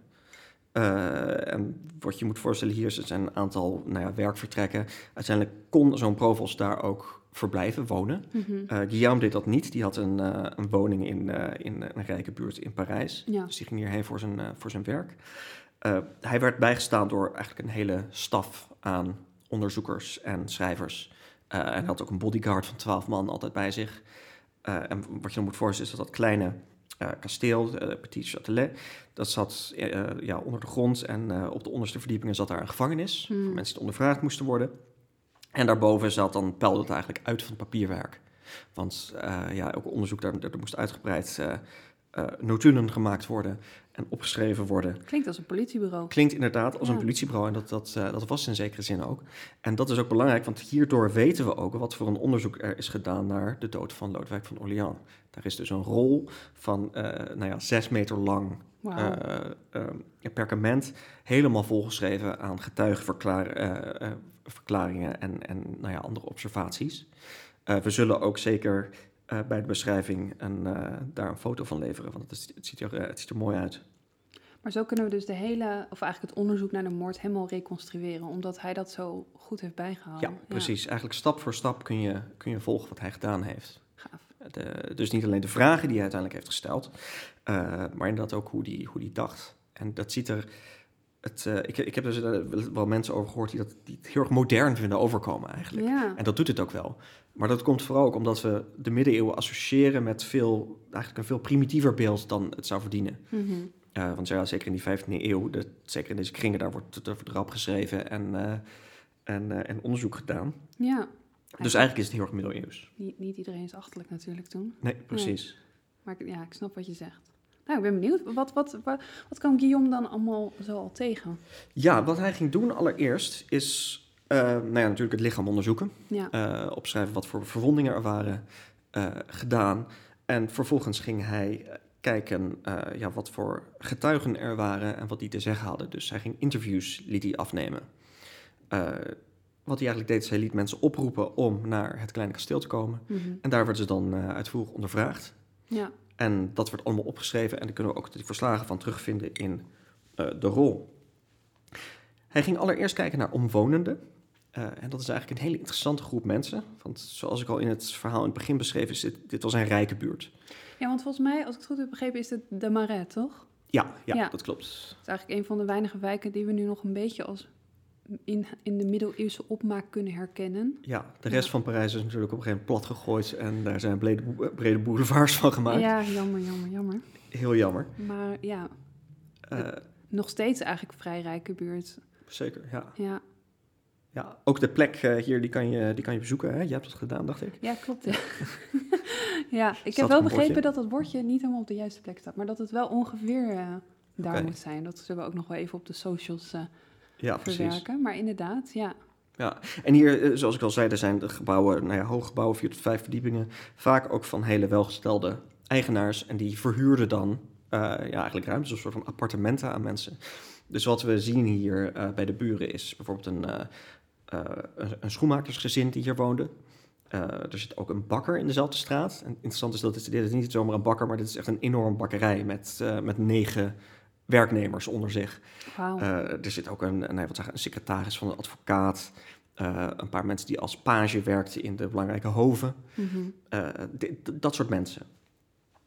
Speaker 1: Eh, en wat je moet voorstellen hier is, er zijn een aantal nou ja, werkvertrekken. Uiteindelijk kon zo'n provost daar ook verblijven, wonen.
Speaker 2: Mhm.
Speaker 1: Eh, Guillaume deed dat niet. Die had een, een woning in, in een rijke buurt in Parijs.
Speaker 2: Ja.
Speaker 1: Dus die ging hierheen voor zijn, voor zijn werk. Hij werd bijgestaan door eigenlijk een hele staf aan onderzoekers en schrijvers. Eh, en hij had ook een bodyguard van twaalf man altijd bij zich. Eh, en wat je dan moet voorstellen is dat dat kleine eh, kasteel, Petit Châtelet, dat zat ja, onder de grond. En op de onderste verdiepingen zat daar een gevangenis
Speaker 2: Hmm.
Speaker 1: voor mensen die ondervraagd moesten worden. En daarboven zat dan, peilde het eigenlijk uit van het papierwerk. Want eh, ja, ook onderzoek, daar, daar moest uitgebreid eh, eh, notulen gemaakt worden en opgeschreven worden.
Speaker 2: Klinkt als een politiebureau.
Speaker 1: Klinkt inderdaad als
Speaker 2: Ja.
Speaker 1: een politiebureau en dat, dat, eh, dat was in zekere zin ook. En dat is ook belangrijk, want hierdoor weten we ook wat voor een onderzoek er is gedaan naar de dood van Lodewijk van Orléans. Daar is dus een rol van eh, nou ja, zes meter lang
Speaker 2: Wauw.
Speaker 1: eh, eh, perkament helemaal volgeschreven aan getuigenverklaringen en, en nou ja, andere observaties. We zullen ook zeker eh, bij de beschrijving een, eh, daar een foto van leveren, want het, is- het, ziet er, eh, het ziet er mooi uit.
Speaker 2: Maar zo kunnen we dus de hele, of eigenlijk het onderzoek naar de moord helemaal reconstrueren, omdat hij dat zo goed heeft bijgehouden.
Speaker 1: Ja, precies. Eigenlijk stap voor stap kun je, kun je volgen wat hij gedaan heeft.
Speaker 2: Gaaf.
Speaker 1: De, dus niet alleen de vragen die hij uiteindelijk heeft gesteld, eh, maar inderdaad ook hoe die, hoe die dacht. En dat ziet er. Het, ik, ik heb dus wel mensen over gehoord die, dat, die het heel erg modern vinden overkomen eigenlijk.
Speaker 2: Ja,
Speaker 1: En dat doet het ook wel. Maar dat komt vooral ook omdat we de middeleeuwen associëren met veel, eigenlijk een veel primitiever beeld dan het zou verdienen.
Speaker 2: Mhm.
Speaker 1: Eh, want ja, zeker in die 15e eeuw, de, zeker in deze kringen, daar wordt over de rap geschreven en, eh, en, eh, en onderzoek gedaan.
Speaker 2: ja.
Speaker 1: Dus eigenlijk is het heel erg middeleeuws.
Speaker 2: Niet, niet iedereen is achterlijk natuurlijk toen.
Speaker 1: Nee, precies.
Speaker 2: Maar ik, ja, ik snap wat je zegt. Nou, ik ben benieuwd. Wat, wat, wat, wat kwam Guillaume dan allemaal zo al tegen?
Speaker 1: Ja, wat hij ging doen allereerst is nou ja, natuurlijk het lichaam onderzoeken.
Speaker 2: Ja,
Speaker 1: eh, opschrijven wat voor verwondingen er waren eh, gedaan. En vervolgens ging hij eh, kijken eh, ja, wat voor getuigen er waren en wat die te zeggen hadden. Dus hij ging interviews liet hij afnemen. Eh, wat hij eigenlijk deed, is hij liet mensen oproepen om naar het kleine kasteel te komen.
Speaker 2: mhm.
Speaker 1: En daar werden ze dan eh, uitvoerig ondervraagd.
Speaker 2: ja.
Speaker 1: En dat werd allemaal opgeschreven en daar kunnen we ook de verslagen van terugvinden in eh, de rol. Hij ging allereerst kijken naar omwonenden. Eh, en dat is eigenlijk een hele interessante groep mensen. Want zoals ik al in het verhaal in het begin beschreef, is dit, dit was een rijke buurt.
Speaker 2: ja, want volgens mij, als ik het goed heb begrepen, is het de Marais, toch?
Speaker 1: Ja, ja,
Speaker 2: Ja.
Speaker 1: dat klopt.
Speaker 2: Het is eigenlijk een van de weinige wijken die we nu nog een beetje als in, in de middeleeuwse opmaak kunnen herkennen.
Speaker 1: Ja, de rest
Speaker 2: Ja.
Speaker 1: van Parijs is natuurlijk op een gegeven moment plat gegooid en daar zijn brede, brede boulevards van gemaakt.
Speaker 2: Ja, jammer, jammer, jammer.
Speaker 1: Heel jammer.
Speaker 2: Maar ja,
Speaker 1: Eh,
Speaker 2: nog steeds eigenlijk vrij rijke buurt.
Speaker 1: zeker, ja.
Speaker 2: Ja,
Speaker 1: ja. Ook de plek eh, hier, die kan, je, die kan je bezoeken. Hè? Je hebt dat gedaan, dacht ik.
Speaker 2: ja klopt. Ja, [laughs] ja ik heb wel begrepen
Speaker 1: bordje?
Speaker 2: dat dat bordje niet helemaal op de juiste plek staat. Maar dat het wel ongeveer eh, daar moet zijn. Dat zullen we ook nog wel even op de socials eh,
Speaker 1: Ja, precies.
Speaker 2: verwerken. Maar inderdaad, ja.
Speaker 1: Ja, en hier, zoals ik al zei, er zijn de gebouwen, nou ja, hoge gebouwen, vier tot vijf verdiepingen, vaak ook van hele welgestelde eigenaars. En die verhuurden dan ja, eigenlijk ruimtes, een soort van appartementen aan mensen. Dus wat we zien hier bij de buren is bijvoorbeeld een, een, een schoenmakersgezin die hier woonde. Eh, er zit ook een bakker in dezelfde straat. En interessant is dat dit, dit is niet zomaar een bakker, maar dit is echt een enorm bakkerij met, eh, met negen werknemers onder zich. Eh, er zit ook een, nee, wat zeggen, een secretaris van een advocaat. eh, een paar mensen die als page werkten in de belangrijke hoven.
Speaker 2: Mhm.
Speaker 1: eh, dat soort mensen.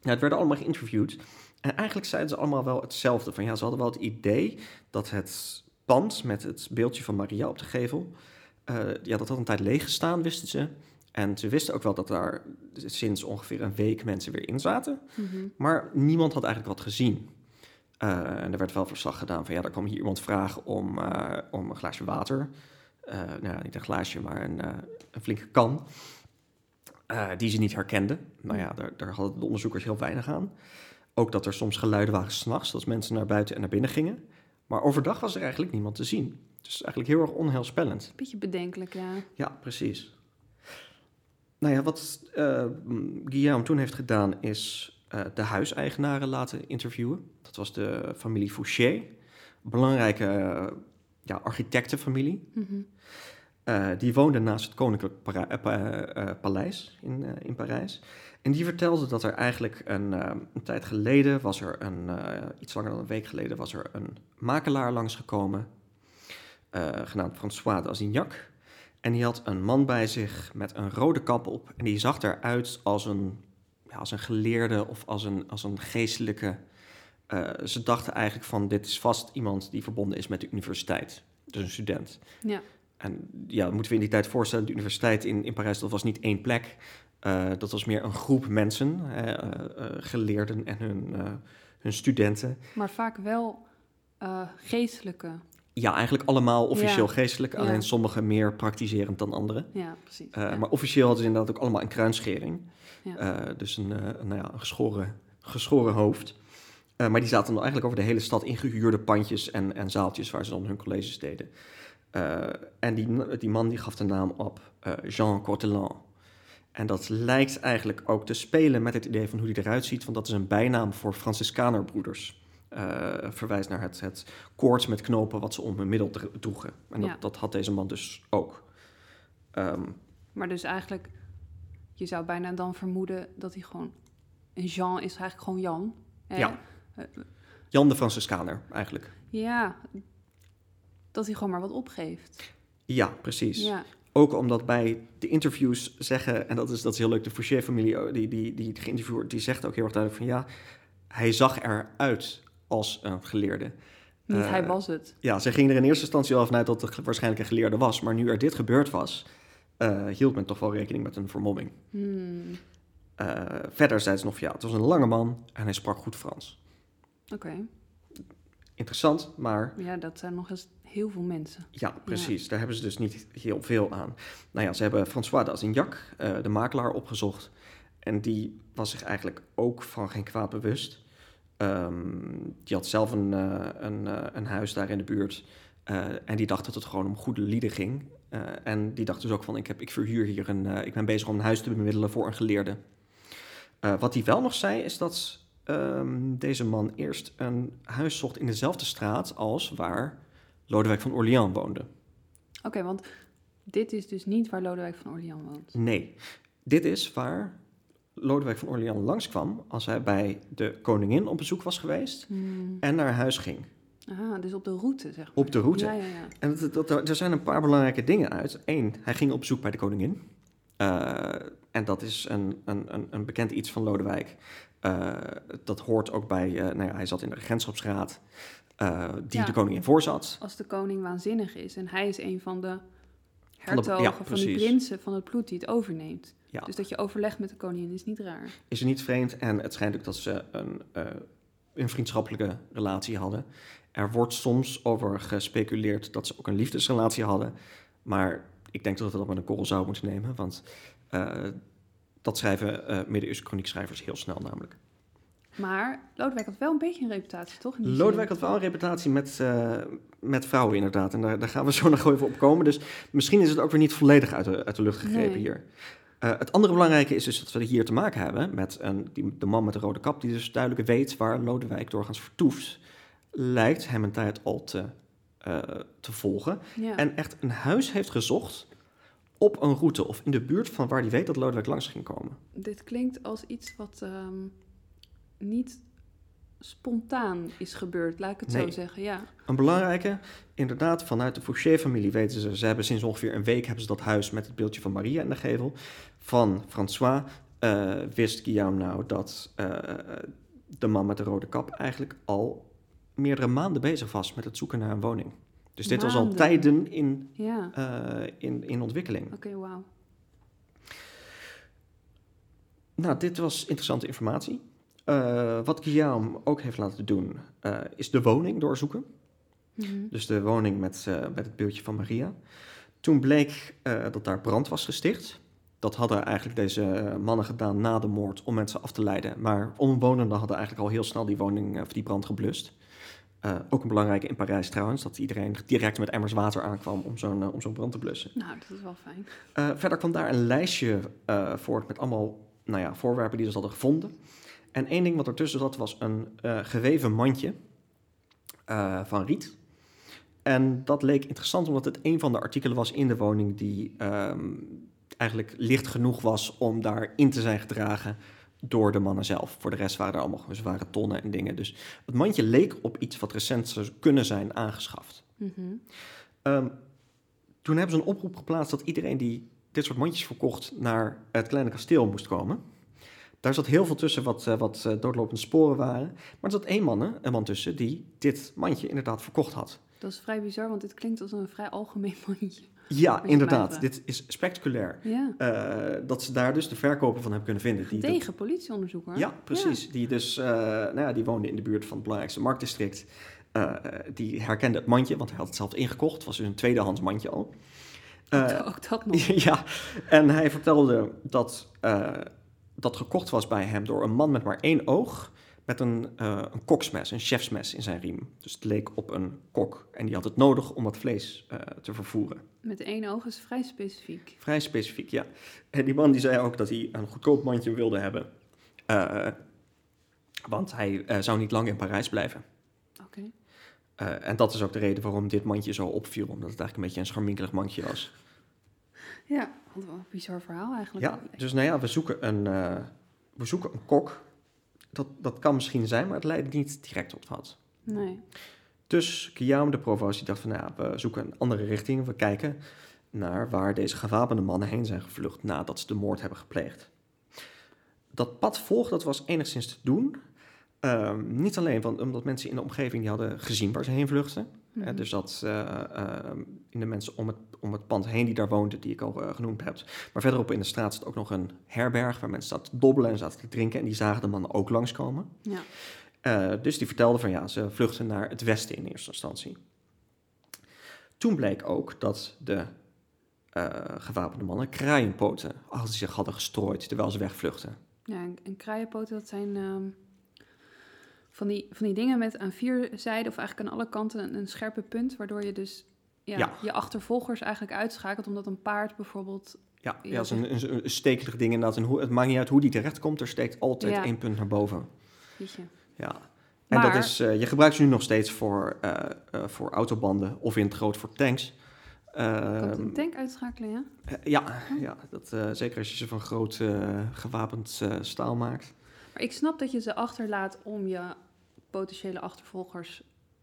Speaker 1: Ja, het werden allemaal geïnterviewd. En eigenlijk zeiden ze allemaal wel hetzelfde. Van, ja, ze hadden wel het idee dat het pand met het beeldje van Maria op de gevel... eh, ja, dat had een tijd leeg gestaan, wisten ze. En ze wisten ook wel dat daar sinds ongeveer een week mensen weer in zaten.
Speaker 2: Mhm.
Speaker 1: Maar niemand had eigenlijk wat gezien. Eh, en er werd wel verslag gedaan van ja, er kwam hier iemand vragen om, eh, om een glaasje water. Nou, ja, niet een glaasje, maar een, een flinke kan. die ze niet herkenden. Nou ja, daar, daar hadden de onderzoekers heel weinig aan. Ook dat er soms geluiden waren s'nachts, dat mensen naar buiten en naar binnen gingen. Maar overdag was er eigenlijk niemand te zien. Dus eigenlijk heel erg onheilspellend.
Speaker 2: Beetje bedenkelijk, ja.
Speaker 1: Ja, precies. Nou ja, wat eh, Guillaume toen heeft gedaan is eh, de huiseigenaren laten interviewen. Dat was de familie Fouché, belangrijke ja, architectenfamilie.
Speaker 2: Mhm.
Speaker 1: Eh, die woonde naast het Koninklijk Para- Paleis in, in Parijs. En die vertelde dat er eigenlijk een, een tijd geleden was er een, iets langer dan een week geleden, was er een makelaar langsgekomen, eh genaamd François d'Azignac. En die had een man bij zich met een rode kap op. En die zag eruit als een, ja, als een geleerde of als een, als een geestelijke. Eh, ze dachten eigenlijk van dit is vast iemand die verbonden is met de universiteit. Dus een student.
Speaker 2: Ja.
Speaker 1: En ja, moeten we in die tijd voorstellen. De universiteit in, in Parijs, dat was niet één plek. Eh, dat was meer een groep mensen, geleerden en hun, hun studenten.
Speaker 2: Maar vaak wel geestelijke.
Speaker 1: Ja, eigenlijk allemaal officieel
Speaker 2: Ja.
Speaker 1: geestelijk.
Speaker 2: Ja.
Speaker 1: Alleen sommigen meer praktiserend dan anderen.
Speaker 2: Ja, precies.
Speaker 1: Eh,
Speaker 2: ja.
Speaker 1: Maar officieel hadden ze inderdaad ook allemaal een kruinschering.
Speaker 2: Ja.
Speaker 1: Eh, dus een, eh, een, nou ja, een geschoren, geschoren hoofd. Maar die zaten dan eigenlijk over de hele stad in gehuurde pandjes en, en zaaltjes waar ze dan hun colleges deden. En die, die man die gaf de naam op Jean Courtelan. En dat lijkt eigenlijk ook te spelen met het idee van hoe hij eruit ziet, want dat is een bijnaam voor Franciscanerbroeders. Eh verwijst naar het, het koord met knopen wat ze om hun middel dro- droegen. En dat,
Speaker 2: Ja.
Speaker 1: dat had deze man dus ook. Ehm,
Speaker 2: Maar dus eigenlijk, je zou bijna dan vermoeden dat hij gewoon... Een Jean is eigenlijk gewoon Jan. hè?
Speaker 1: Ja.
Speaker 2: Eh,
Speaker 1: Jan de Franciscaner, eigenlijk.
Speaker 2: ja, dat hij gewoon maar wat opgeeft.
Speaker 1: Ja, precies.
Speaker 2: Ja,
Speaker 1: Ook omdat bij de interviews zeggen, en dat is, dat is heel leuk, de Fouché-familie, oh, die, die, die geïnterviewd die zegt ook heel erg duidelijk van ja, hij zag eruit als een geleerde.
Speaker 2: niet
Speaker 1: Eh,
Speaker 2: hij was het.
Speaker 1: Ja, ze gingen er in eerste instantie al vanuit dat het waarschijnlijk een geleerde was, maar nu er dit gebeurd was, eh, hield men toch wel rekening met een vermomming.
Speaker 2: Hmm,
Speaker 1: Eh, verder zei ze nog ja, het was een lange man en hij sprak goed Frans.
Speaker 2: Oké,
Speaker 1: Interessant, maar
Speaker 2: ja, dat zijn nog eens heel veel mensen.
Speaker 1: Ja, precies. Daar hebben ze dus niet heel veel aan. Nou ja, ze hebben François d'Azignac, eh de makelaar, opgezocht. En die was zich eigenlijk ook van geen kwaad bewust. Ehm, die had zelf een, eh, een, eh, een huis daar in de buurt. Eh, en die dacht dat het gewoon om goede lieden ging. En die dacht dus ook van, ik, heb, ik verhuur hier een... ik ben bezig om een huis te bemiddelen voor een geleerde. Wat hij wel nog zei, is dat ehm, deze man eerst een huis zocht in dezelfde straat als waar Lodewijk van Orléans woonde.
Speaker 2: Oké, want dit is dus niet waar Lodewijk van Orléans woont.
Speaker 1: Nee, dit is waar Lodewijk van Orléans langskwam als hij bij de koningin op bezoek was geweest
Speaker 2: Hmm.
Speaker 1: en naar huis ging.
Speaker 2: Ah, dus op de route, zeg maar.
Speaker 1: Op de route.
Speaker 2: Ja, ja, ja.
Speaker 1: En dat, dat, er zijn een paar belangrijke dingen uit. Eén, hij ging op bezoek bij de koningin. Eh, en dat is een, een, een, een bekend iets van Lodewijk. Eh, dat hoort ook bij, eh, nou ja, hij zat in de regentschapsraad die
Speaker 2: Ja.
Speaker 1: de koningin voorzat.
Speaker 2: Als de koning waanzinnig is en hij is een van de
Speaker 1: Van de-
Speaker 2: hertogen,
Speaker 1: ja,
Speaker 2: van,
Speaker 1: precies.
Speaker 2: prinsen van het bloed die het overneemt.
Speaker 1: Ja.
Speaker 2: Dus dat je overlegt met de koningin is niet raar.
Speaker 1: is er niet vreemd. En het schijnt ook dat ze een, eh, een vriendschappelijke relatie hadden. Er wordt soms over gespeculeerd dat ze ook een liefdesrelatie hadden. Maar ik denk dat we dat met een korrel zou moeten nemen. Want eh, dat schrijven eh middeleeuwse chroniekschrijvers heel snel namelijk.
Speaker 2: Maar Lodewijk had wel een beetje een reputatie, toch?
Speaker 1: Lodewijk had wel een reputatie met, met vrouwen inderdaad. En daar, daar gaan we zo [laughs] nog even op komen. Dus misschien is het ook weer niet volledig uit de, uit de lucht gegrepen
Speaker 2: Nee.
Speaker 1: hier. Eh, het andere belangrijke is dus dat we hier te maken hebben met een, die, de man met de rode kap... die dus duidelijk weet waar Lodewijk doorgaans vertoeft. Lijkt hem een tijd al te, eh, te volgen.
Speaker 2: Ja.
Speaker 1: En echt een huis heeft gezocht op een route... of in de buurt van waar hij weet dat Lodewijk langs ging komen.
Speaker 2: Dit klinkt als iets wat ehm, niet spontaan is gebeurd, laat ik het zo zeggen. Ja.
Speaker 1: Een belangrijke, inderdaad, vanuit de Fouché-familie weten ze... ze hebben sinds ongeveer een week hebben ze dat huis met het beeldje van Maria in de gevel. Van François eh, wist Guillaume nou dat eh, de man met de rode kap eigenlijk al meerdere maanden bezig was met het zoeken naar een woning. Dus dit was al tijden in,
Speaker 2: Ja,
Speaker 1: eh, in, in ontwikkeling.
Speaker 2: oké, wauw.
Speaker 1: Nou, dit was interessante informatie. Eh, wat Guillaume ook heeft laten doen, eh, is de woning doorzoeken.
Speaker 2: Mhm.
Speaker 1: Dus de woning met, eh, met het beeldje van Maria. Toen bleek dat daar brand was gesticht. Dat hadden eigenlijk deze mannen gedaan na de moord om mensen af te leiden. Maar omwonenden hadden eigenlijk al heel snel die woning, of die brand geblust. Ook een belangrijke in Parijs trouwens, dat iedereen direct met emmers water aankwam om zo'n om zo'n brand te blussen.
Speaker 2: Nou, dat is wel fijn.
Speaker 1: Verder kwam daar een lijstje voort met allemaal nou ja, voorwerpen die ze hadden gevonden. En één ding wat ertussen zat was een eh, geweven mandje eh, van riet. En dat leek interessant omdat het een van de artikelen was in de woning die ehm, eigenlijk licht genoeg was om daarin te zijn gedragen door de mannen zelf. Voor de rest waren er allemaal zware tonnen en dingen. Dus het mandje leek op iets wat recent zou kunnen zijn aangeschaft.
Speaker 2: Mhm.
Speaker 1: Ehm, toen hebben ze een oproep geplaatst dat iedereen die dit soort mandjes verkocht naar het kleine kasteel moest komen. Daar zat heel veel tussen wat, eh, wat eh, doodlopende sporen waren. Maar er zat één man, een man tussen, die dit mandje inderdaad verkocht had.
Speaker 2: Dat is vrij bizar, want dit klinkt als een vrij algemeen mandje.
Speaker 1: Ja, inderdaad. Dit is spectaculair.
Speaker 2: Ja.
Speaker 1: Eh, dat ze daar dus de verkoper van hebben kunnen vinden. Die dat-
Speaker 2: Tegen politieonderzoek hoor.
Speaker 1: ja, precies. Die dus, eh, nou ja, die woonde in de buurt van het belangrijkste marktdistrict. Die herkende het mandje, want hij had het zelf ingekocht. Het was dus een tweedehands mandje al.
Speaker 2: Ook dat nog. [laughs]
Speaker 1: ja, en hij vertelde dat dat gekocht was bij hem door een man met maar één oog. Met een, eh, een koksmes, een chefsmes in zijn riem. Dus het leek op een kok. En die had het nodig om het vlees eh, te vervoeren.
Speaker 2: Met één oog is vrij specifiek.
Speaker 1: Vrij specifiek, ja. En die man die zei ook dat hij een goedkoop mandje wilde hebben. Eh, want hij zou niet lang in Parijs blijven.
Speaker 2: Oké.
Speaker 1: En dat is ook de reden waarom dit mandje zo opviel. Omdat het eigenlijk een beetje een scharminkelig mandje was.
Speaker 2: Ja, wat een bizar verhaal eigenlijk.
Speaker 1: Ja, dus nou ja, we zoeken een, eh, we zoeken een kok. Dat, dat kan misschien zijn, maar het leidt niet direct tot wat.
Speaker 2: Nee.
Speaker 1: Dus Guillaume de Provence die dacht van, nou ja, we zoeken een andere richting. We kijken naar waar deze gewapende mannen heen zijn gevlucht nadat ze de moord hebben gepleegd. Dat pad volgen, dat was enigszins te doen. Ehm, niet alleen want, omdat mensen in de omgeving die hadden gezien waar ze heen vluchtten.
Speaker 2: Mhm.
Speaker 1: Dus dat eh, ehm, in de mensen om het, om het pand heen die daar woonden, die ik al eh, genoemd heb. Maar verderop in de straat zat ook nog een herberg waar mensen zaten te dobbelen en zaten te drinken. En die zagen de mannen ook langskomen.
Speaker 2: Ja.
Speaker 1: Eh, dus die vertelde van ja, ze vluchten naar het westen in eerste instantie. Toen bleek ook dat de eh, gewapende mannen kraaienpoten achter zich hadden gestrooid terwijl ze wegvluchten.
Speaker 2: Ja, en, en kraaienpoten, dat zijn ehm, van, die, van die dingen met aan vier zijden, of eigenlijk aan alle kanten, een, een scherpe punt, waardoor je dus ja,
Speaker 1: Ja.
Speaker 2: je achtervolgers eigenlijk uitschakelt, omdat een paard bijvoorbeeld...
Speaker 1: Ja,
Speaker 2: Ja,
Speaker 1: dat is een, een, een stekelig ding inderdaad. En hoe, het maakt niet uit hoe die terecht komt, er steekt altijd
Speaker 2: Ja.
Speaker 1: één punt naar boven. Ja. En
Speaker 2: Maar-
Speaker 1: dat is, eh, je gebruikt ze nu nog steeds voor, eh, eh, voor autobanden of in het groot voor tanks. Ehm,
Speaker 2: een tank uitschakelen, ja?
Speaker 1: ja, ja dat, zeker als je ze van groot gewapend staal maakt.
Speaker 2: Maar ik snap dat je ze achterlaat om je potentiële achtervolgers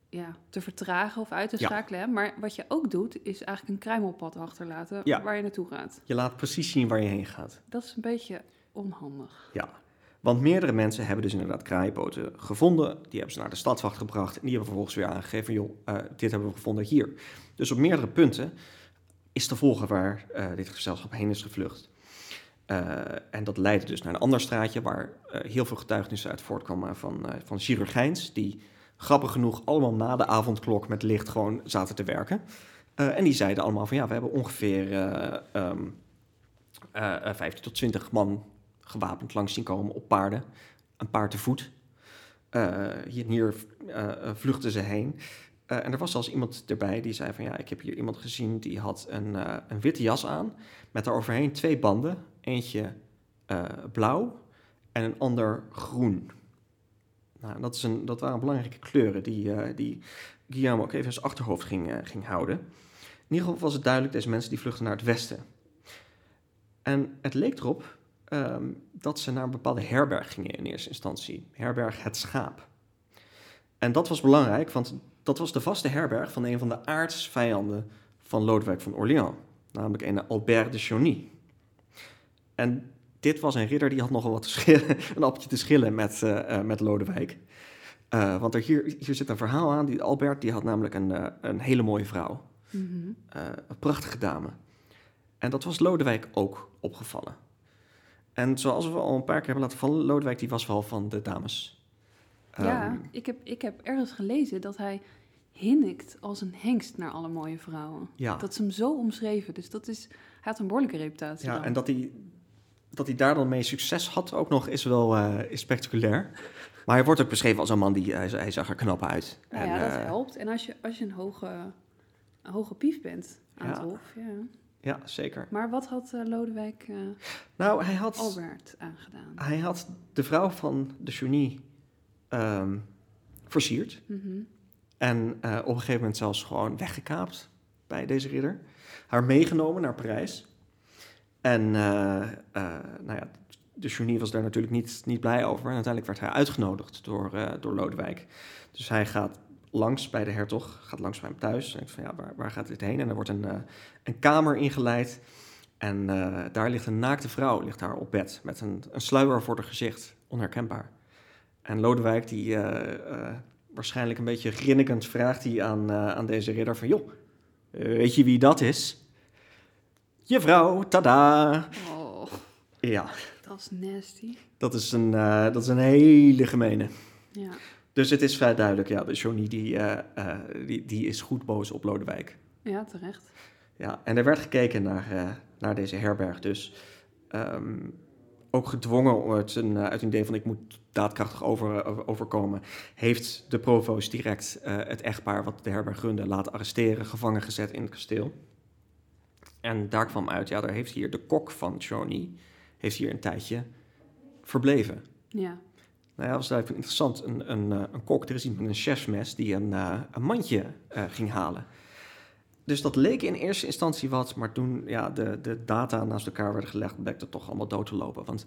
Speaker 2: ja, te vertragen of uit te schakelen. Maar wat je ook doet, is eigenlijk een kruimelpad achterlaten
Speaker 1: Ja.
Speaker 2: waar je naartoe gaat.
Speaker 1: Je laat precies zien waar je heen gaat.
Speaker 2: Dat is een beetje onhandig.
Speaker 1: Ja, want meerdere mensen hebben dus inderdaad kraaienpoten gevonden. Die hebben ze naar de stadswacht gebracht. En die hebben vervolgens weer aangegeven, joh, eh, dit hebben we gevonden hier. Dus op meerdere punten is te volgen waar eh, dit gezelschap heen is gevlucht. Eh, en dat leidde dus naar een ander straatje waar eh, heel veel getuigenissen uit voortkwamen van, eh, van chirurgijns. Die grappig genoeg allemaal na de avondklok met licht gewoon zaten te werken. En die zeiden allemaal van ja, we hebben ongeveer ehm, eh, 15 tot 20 man gewapend langs zien komen op paarden. Een paard te voet. Hier en hier vluchten ze heen. En er was zelfs iemand erbij die zei van ja, ik heb hier iemand gezien die had een, een witte jas aan. Met daaroverheen twee banden. Eentje eh, blauw en een ander groen. Nou, dat, is een, dat waren belangrijke kleuren die, eh, die Guillaume ook even in zijn achterhoofd ging, eh, ging houden. In ieder geval was het duidelijk, deze mensen die vluchten naar het westen. En het leek erop ehm, dat ze naar een bepaalde herberg gingen in eerste instantie. Herberg Het Schaap. En dat was belangrijk, want dat was de vaste herberg van een van de aardsvijanden van Lodewijk van Orléans. Namelijk een Albert de Chauny. En dit was een ridder die had nogal wat te schillen, [laughs] een appeltje te schillen met, eh, eh, met Lodewijk. Eh, want er hier, hier zit een verhaal aan. Die Albert die had namelijk een, een hele mooie vrouw.
Speaker 2: Mhm.
Speaker 1: Een prachtige dame. En dat was Lodewijk ook opgevallen. En zoals we al een paar keer hebben laten vallen, Lodewijk die was wel van de dames.
Speaker 2: ja,
Speaker 1: Ehm,
Speaker 2: ik heb, ik heb ergens gelezen dat hij hinnikt als een hengst naar alle mooie vrouwen.
Speaker 1: ja.
Speaker 2: Dat is hem zo omschreven. Dus dat is, hij had een behoorlijke reputatie
Speaker 1: ja
Speaker 2: dan.
Speaker 1: en dat hij, dat hij daar dan mee succes had ook nog, is wel eh, is spectaculair. Maar hij wordt ook beschreven als een man die, hij, hij zag er knap uit.
Speaker 2: Nou
Speaker 1: en,
Speaker 2: ja, dat
Speaker 1: eh,
Speaker 2: helpt. En als je, als je een hoge, een hoge pief bent aan
Speaker 1: Ja.
Speaker 2: het hof, ja.
Speaker 1: ja, zeker.
Speaker 2: Maar wat had eh, Lodewijk
Speaker 1: Nou, hij had,
Speaker 2: Albert aangedaan?
Speaker 1: hij had de vrouw van de Chauny ehm versierd.
Speaker 2: Mhm.
Speaker 1: En op een gegeven moment zelfs gewoon weggekaapt bij deze ridder. Haar meegenomen naar Parijs. En eh, eh, nou ja, de Journie was daar natuurlijk niet, niet blij over. En uiteindelijk werd hij uitgenodigd door, eh, door Lodewijk. Dus hij gaat langs bij de hertog, gaat langs bij hem thuis. En denkt van ja, waar, waar gaat dit heen? En er wordt een, een kamer ingeleid. En daar ligt een naakte vrouw ligt daar op bed met een, een sluier voor haar gezicht, onherkenbaar. En Lodewijk, die waarschijnlijk een beetje grinnikend vraagt hij aan, aan deze ridder van... joh, weet je wie dat is? Je vrouw, tada!
Speaker 2: Oh,
Speaker 1: Ja,
Speaker 2: dat is nasty.
Speaker 1: dat is een, eh, dat is een hele gemene.
Speaker 2: Ja.
Speaker 1: Dus het is vrij duidelijk, ja, de Johnny die, eh, eh, die, die is goed boos op Lodewijk.
Speaker 2: ja, terecht.
Speaker 1: Ja, en er werd gekeken naar, naar deze herberg. Dus ehm, ook gedwongen uit een, uit een idee van ik moet daadkrachtig over, over- overkomen, heeft de provost direct het echtpaar wat de herberg runde laten arresteren, gevangen gezet in het kasteel. En daar kwam uit, ja, daar heeft hier de kok van Johnny, heeft hier een tijdje verbleven.
Speaker 2: Ja.
Speaker 1: Nou ja, dat was eigenlijk interessant. Een, een, eh, een kok, er is iemand met een chefsmes die een, eh, een mandje eh, ging halen. Dus dat leek in eerste instantie wat, maar toen ja, de, de data naast elkaar werden gelegd, bleek het toch allemaal dood te lopen. Want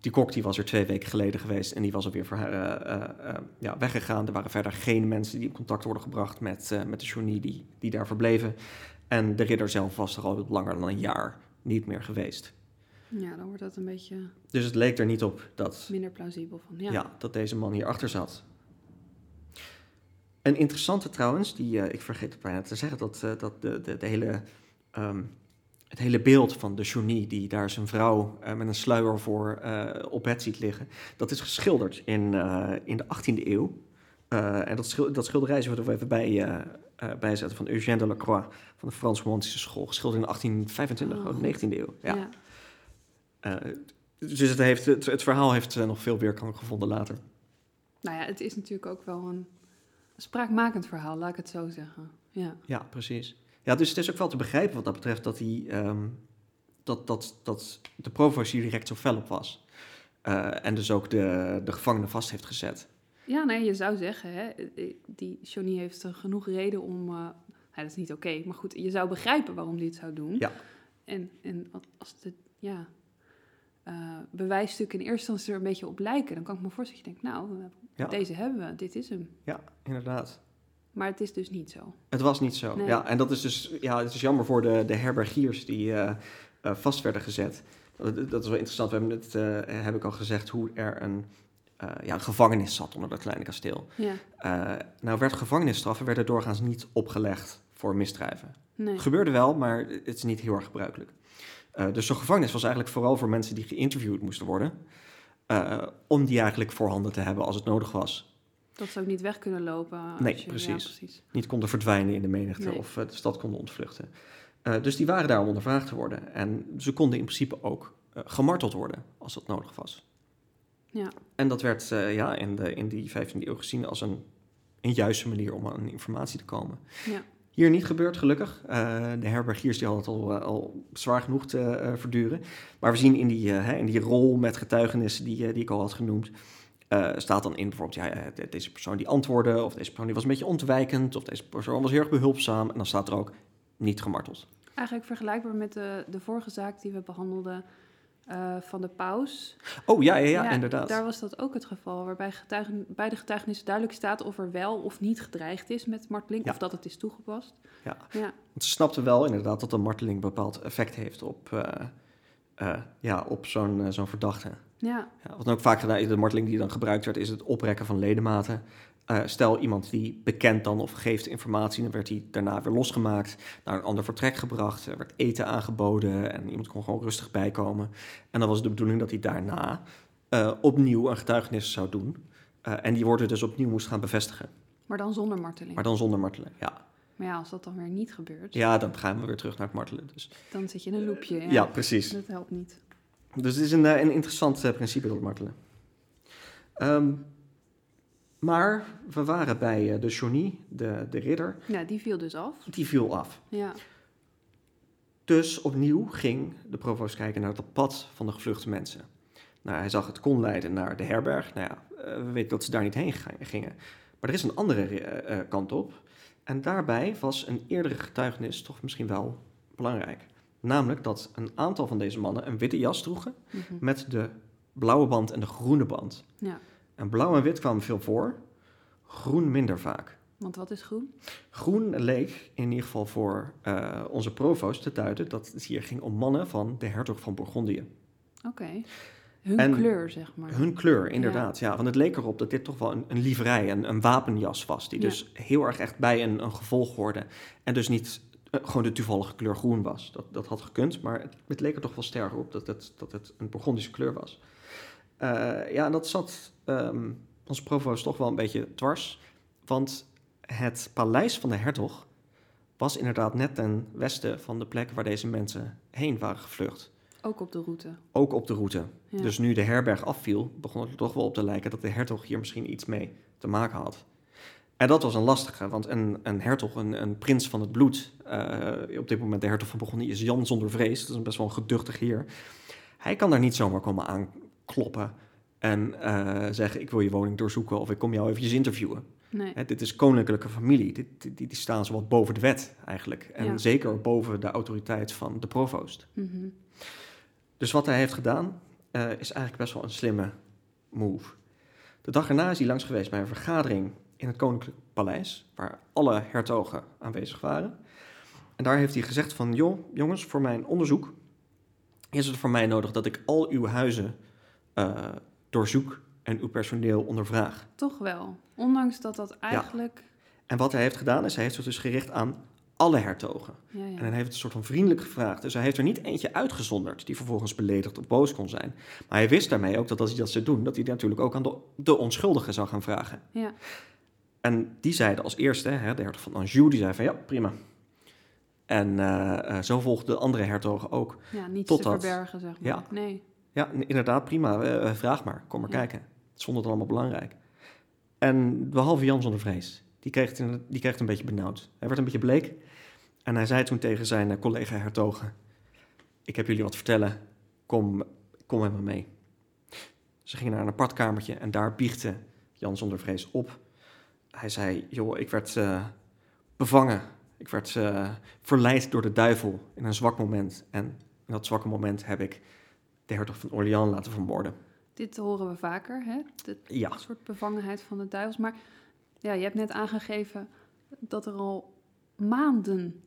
Speaker 1: die kok die was er twee weken geleden geweest en die was alweer voor, eh, ja, weggegaan. Er waren verder geen mensen die in contact worden gebracht met, met de journie die, die daar verbleven. En de ridder zelf was er al langer dan een jaar niet meer geweest.
Speaker 2: ja, dan wordt dat een beetje
Speaker 1: Dus het leek er niet op dat
Speaker 2: minder plausibel van. Ja.
Speaker 1: ja. dat deze man hier achter zat. Een interessante trouwens, die eh, ik vergeet het bijna te zeggen, dat, eh, dat de, de, de hele, ehm, het hele beeld van de Journie die daar zijn vrouw eh, met een sluier voor op bed ziet liggen, dat is geschilderd in, in de 18e eeuw. Eh, en dat, schil- dat schilderij zullen we er even bij, eh, bijzetten van Eugène Delacroix van de Frans Romantische School, geschilderd in 1825,
Speaker 2: Oh.
Speaker 1: oh, 19e eeuw. Ja.
Speaker 2: Ja.
Speaker 1: Dus het, heeft, het, het verhaal heeft nog veel weerklank gevonden later.
Speaker 2: Nou ja, het is natuurlijk ook wel een spraakmakend verhaal, laat ik het zo zeggen. Ja.
Speaker 1: Ja, precies. Ja, dus het is ook wel te begrijpen wat dat betreft dat, hij, ehm, dat, dat, dat de provost hier direct zo fel op was. En dus ook de, de gevangenen vast heeft gezet.
Speaker 2: Ja, nee, je zou zeggen, hè, die Johnny heeft genoeg reden om... eh, ja, dat is niet oké, maar goed, je zou begrijpen waarom hij het zou doen.
Speaker 1: Ja. En
Speaker 2: En, als de ja, eh, bewijsstukken in eerste instantie er een beetje op lijken... dan kan ik me voorstellen dat je denkt, nou, eh,
Speaker 1: Ja.
Speaker 2: deze hebben we, dit is hem.
Speaker 1: Ja, inderdaad.
Speaker 2: Maar het is dus niet zo.
Speaker 1: Het was niet zo.
Speaker 2: Nee.
Speaker 1: Ja, en dat is dus ja, het is jammer voor de, de herbergiers die eh, eh, vast werden gezet. Dat, dat is wel interessant. We hebben het, eh, heb ik al gezegd, hoe er een, eh, ja, een gevangenis zat onder dat kleine kasteel.
Speaker 2: Ja,
Speaker 1: Eh, nou, werd gevangenisstraffen werden doorgaans niet opgelegd voor misdrijven.
Speaker 2: nee.
Speaker 1: Gebeurde wel, maar het is niet heel erg gebruikelijk. Eh, dus zo'n gevangenis was eigenlijk vooral voor mensen die geïnterviewd moesten worden. om die eigenlijk voorhanden te hebben als het nodig was.
Speaker 2: Dat ze ook niet weg kunnen lopen. als
Speaker 1: Nee,
Speaker 2: je- Ja,
Speaker 1: precies. Niet konden verdwijnen in de menigte
Speaker 2: Nee.
Speaker 1: of de stad konden ontvluchten. Dus die waren daar om ondervraagd te worden. En ze konden in principe ook gemarteld worden als dat nodig was.
Speaker 2: Ja.
Speaker 1: En dat werd eh, ja, in, de, in die 15e eeuw gezien als een, een juiste manier om aan informatie te komen.
Speaker 2: Ja.
Speaker 1: Hier niet gebeurd, gelukkig. Eh, de herbergiers die hadden het al, eh, al zwaar genoeg te verduren. Maar we zien in die, hè, in die rol met getuigenissen die, die ik al had genoemd... staat dan in bijvoorbeeld, ja, de- deze persoon die antwoordde... of deze persoon die was een beetje ontwijkend... of deze persoon was heel erg behulpzaam. En dan staat er ook niet gemarteld.
Speaker 2: Eigenlijk vergelijkbaar met de, de vorige zaak die we behandelden eh, van de paus.
Speaker 1: Oh, ja, ja, ja, inderdaad.
Speaker 2: Daar was dat ook het geval, waarbij getuigen, bij de getuigenissen duidelijk staat of er wel of niet gedreigd is met marteling,
Speaker 1: Ja.
Speaker 2: of dat het is toegepast.
Speaker 1: Ja.
Speaker 2: ja.
Speaker 1: Want ze snapten wel inderdaad dat een marteling een bepaald effect heeft op, eh, eh, ja, op zo'n zo'n verdachte.
Speaker 2: Ja,
Speaker 1: Ja, wat dan ook vaak gedaan is, de marteling die dan gebruikt werd, is het oprekken van ledematen. Eh, stel iemand die bekent dan of geeft informatie, dan werd hij daarna weer losgemaakt, naar een ander vertrek gebracht, er werd eten aangeboden en iemand kon gewoon rustig bijkomen. En dan was de bedoeling dat hij daarna eh, opnieuw een getuigenis zou doen. Eh, en die woorden dus opnieuw moest gaan bevestigen,
Speaker 2: maar dan zonder marteling.
Speaker 1: maar dan zonder martelen. Ja.
Speaker 2: Maar ja, als dat dan weer niet gebeurt,
Speaker 1: ja, dan gaan we weer terug naar het martelen. Dus.
Speaker 2: dan zit je in een loopje. Ja,
Speaker 1: Ja, precies.
Speaker 2: Dat helpt niet.
Speaker 1: Dus het is een, een interessant principe, dat martelen. Ehm, maar we waren bij eh, de Johnny, de, de ridder,
Speaker 2: Ja, die viel dus af.
Speaker 1: die viel af.
Speaker 2: Ja,
Speaker 1: Dus opnieuw ging de provost kijken naar het pad van de gevluchte mensen. Nou, hij zag het kon leiden naar de herberg. Nou ja, eh, we weten dat ze daar niet heen gingen. Maar er is een andere eh, kant op. En daarbij was een eerdere getuigenis toch misschien wel belangrijk. Namelijk dat een aantal van deze mannen een witte jas droegen
Speaker 2: Mhm.
Speaker 1: met de blauwe band en de groene band.
Speaker 2: Ja,
Speaker 1: En blauw en wit kwamen veel voor, groen minder vaak.
Speaker 2: want wat is groen?
Speaker 1: Groen leek in ieder geval voor eh, onze provo's te duiden dat het hier ging om mannen van de hertog van Bourgondië.
Speaker 2: Oké. Hun
Speaker 1: En
Speaker 2: kleur, zeg maar.
Speaker 1: Hun kleur, inderdaad. Ja. want het leek erop dat dit toch wel een, een livrei, een, een wapenjas was. Die
Speaker 2: Ja.
Speaker 1: dus heel erg echt bij een, een gevolg hoorde. En dus niet eh, gewoon de toevallige kleur groen was. Dat, dat had gekund, maar het, het leek er toch wel sterker op dat het, dat het een Bourgondische kleur was. Eh, ja, en dat zat ehm onze provo's toch wel een beetje dwars. Want het paleis van de hertog was inderdaad net ten westen van de plek waar deze mensen heen waren gevlucht.
Speaker 2: Ook op de route.
Speaker 1: Ook op de route.
Speaker 2: Ja.
Speaker 1: Dus nu de herberg afviel, begon het er toch wel op te lijken dat de hertog hier misschien iets mee te maken had. En dat was een lastige, want een, een hertog, een, een prins van het bloed, eh, op dit moment de hertog van Bourgondië is Jan zonder vrees, dat is een best wel een geduchtig heer. Hij kan daar niet zomaar komen aankloppen en eh, zeggen ik wil je woning doorzoeken of ik kom jou eventjes interviewen.
Speaker 2: Nee.
Speaker 1: Hè, dit is koninklijke familie, dit, die, die staan zo wat boven de wet eigenlijk. En
Speaker 2: Ja.
Speaker 1: zeker boven de autoriteit van de provoost.
Speaker 2: Mhm.
Speaker 1: Dus wat hij heeft gedaan, eh, is eigenlijk best wel een slimme move. De dag erna is hij langs geweest bij een vergadering in het Koninklijk Paleis, waar alle hertogen aanwezig waren. En daar heeft hij gezegd van, joh, jongens, voor mijn onderzoek is het voor mij nodig dat ik al uw huizen eh, doorzoek en uw personeel ondervraag.
Speaker 2: Toch wel. Ondanks dat dat eigenlijk...
Speaker 1: En wat hij heeft gedaan, is hij heeft zich dus gericht aan alle hertogen.
Speaker 2: Ja, ja.
Speaker 1: En hij heeft het soort van vriendelijk gevraagd. Dus hij heeft er niet eentje uitgezonderd die vervolgens beledigd of boos kon zijn. Maar hij wist daarmee ook dat als hij dat zou doen, dat hij natuurlijk ook aan de, de onschuldigen zou gaan vragen.
Speaker 2: Ja.
Speaker 1: En die zeiden als eerste, hè, de hertog van Anjou, die zei van ja, prima. En eh, eh, zo volgden de andere hertogen ook.
Speaker 2: ja,
Speaker 1: Totdat-
Speaker 2: te verbergen, zeg maar.
Speaker 1: Ja.
Speaker 2: Nee.
Speaker 1: Ja, inderdaad, prima, eh, eh, vraag maar, kom maar
Speaker 2: Ja.
Speaker 1: kijken. Het vond het allemaal belangrijk. En behalve Jan zonder vrees, die kreeg, het, die kreeg het een beetje benauwd. Hij werd een beetje bleek en hij zei toen tegen zijn eh, collega hertogen... ik heb jullie wat vertellen, kom, kom met me mee. Ze gingen naar een apart kamertje en daar biechtte Jan zonder vrees op. Hij zei, joh, ik werd bevangen. Ik werd verleid door de duivel in een zwak moment. En in dat zwakke moment heb ik de hertog van Orléans laten vermoorden.
Speaker 2: Dit horen we vaker, hè? Dit
Speaker 1: Ja,
Speaker 2: soort bevangenheid van de duivels. Maar ja, je hebt net aangegeven dat er al maanden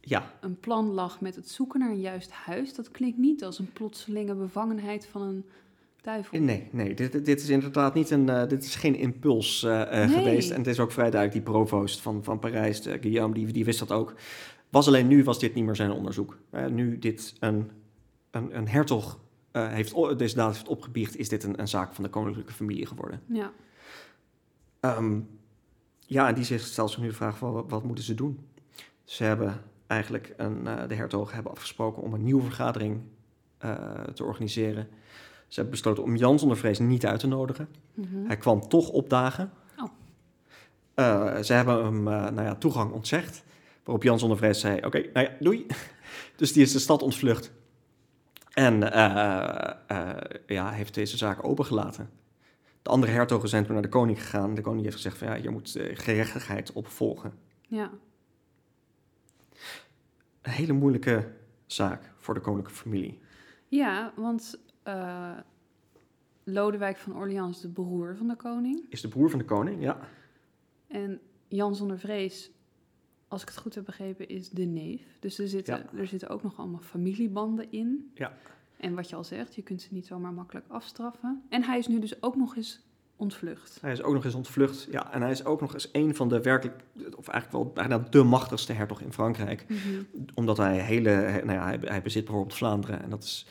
Speaker 1: ja,
Speaker 2: een plan lag met het zoeken naar een juist huis. Dat klinkt niet als een plotselinge bevangenheid van een duivel.
Speaker 1: nee, nee, dit, dit is inderdaad niet een, eh, dit is geen impuls eh,
Speaker 2: Nee.
Speaker 1: geweest. En het is ook vrij duidelijk, die provoost van, van Parijs, de Guillaume, die, die wist dat ook. Was alleen nu was dit niet meer zijn onderzoek. Nu dit een, een, een hertog eh, heeft, deze daad heeft opgebiecht, is dit een, een zaak van de koninklijke familie geworden.
Speaker 2: Ja,
Speaker 1: Ehm, ja, en die zich stelt zich nu de vraag van wat, wat moeten ze doen? Ze hebben eigenlijk een, eh, de hertogen hebben afgesproken om een nieuwe vergadering eh, te organiseren. Ze hebben besloten om Jan zonder vrees niet uit te nodigen.
Speaker 2: mhm.
Speaker 1: Hij kwam toch opdagen.
Speaker 2: Oh.
Speaker 1: Ze hebben hem nou ja, toegang ontzegd. Waarop Jan zonder vrees zei, oké, nou ja, doei. [laughs] dus die is de stad ontvlucht. En eh, eh, ja, heeft deze zaak opengelaten. De andere hertogen zijn toen naar de koning gegaan. De koning heeft gezegd van ja, je moet eh, gerechtigheid opvolgen.
Speaker 2: ja.
Speaker 1: Een hele moeilijke zaak voor de koninklijke familie.
Speaker 2: ja want Lodewijk van Orleans is de broer van de koning.
Speaker 1: Is de broer van de koning, ja.
Speaker 2: En Jan zonder vrees, als ik het goed heb begrepen, is de neef. Dus er zitten, er zitten ook nog allemaal familiebanden in.
Speaker 1: Ja.
Speaker 2: En wat je al zegt, je kunt ze niet zomaar makkelijk afstraffen. En hij is nu dus ook nog eens ontvlucht.
Speaker 1: Hij is ook nog eens ontvlucht. Ja, en hij is ook nog eens een van de werkelijk, of eigenlijk wel bijna de machtigste hertog in Frankrijk.
Speaker 2: Mhm.
Speaker 1: Omdat hij hele, he- nou ja, hij, hij bezit bijvoorbeeld Vlaanderen. En dat is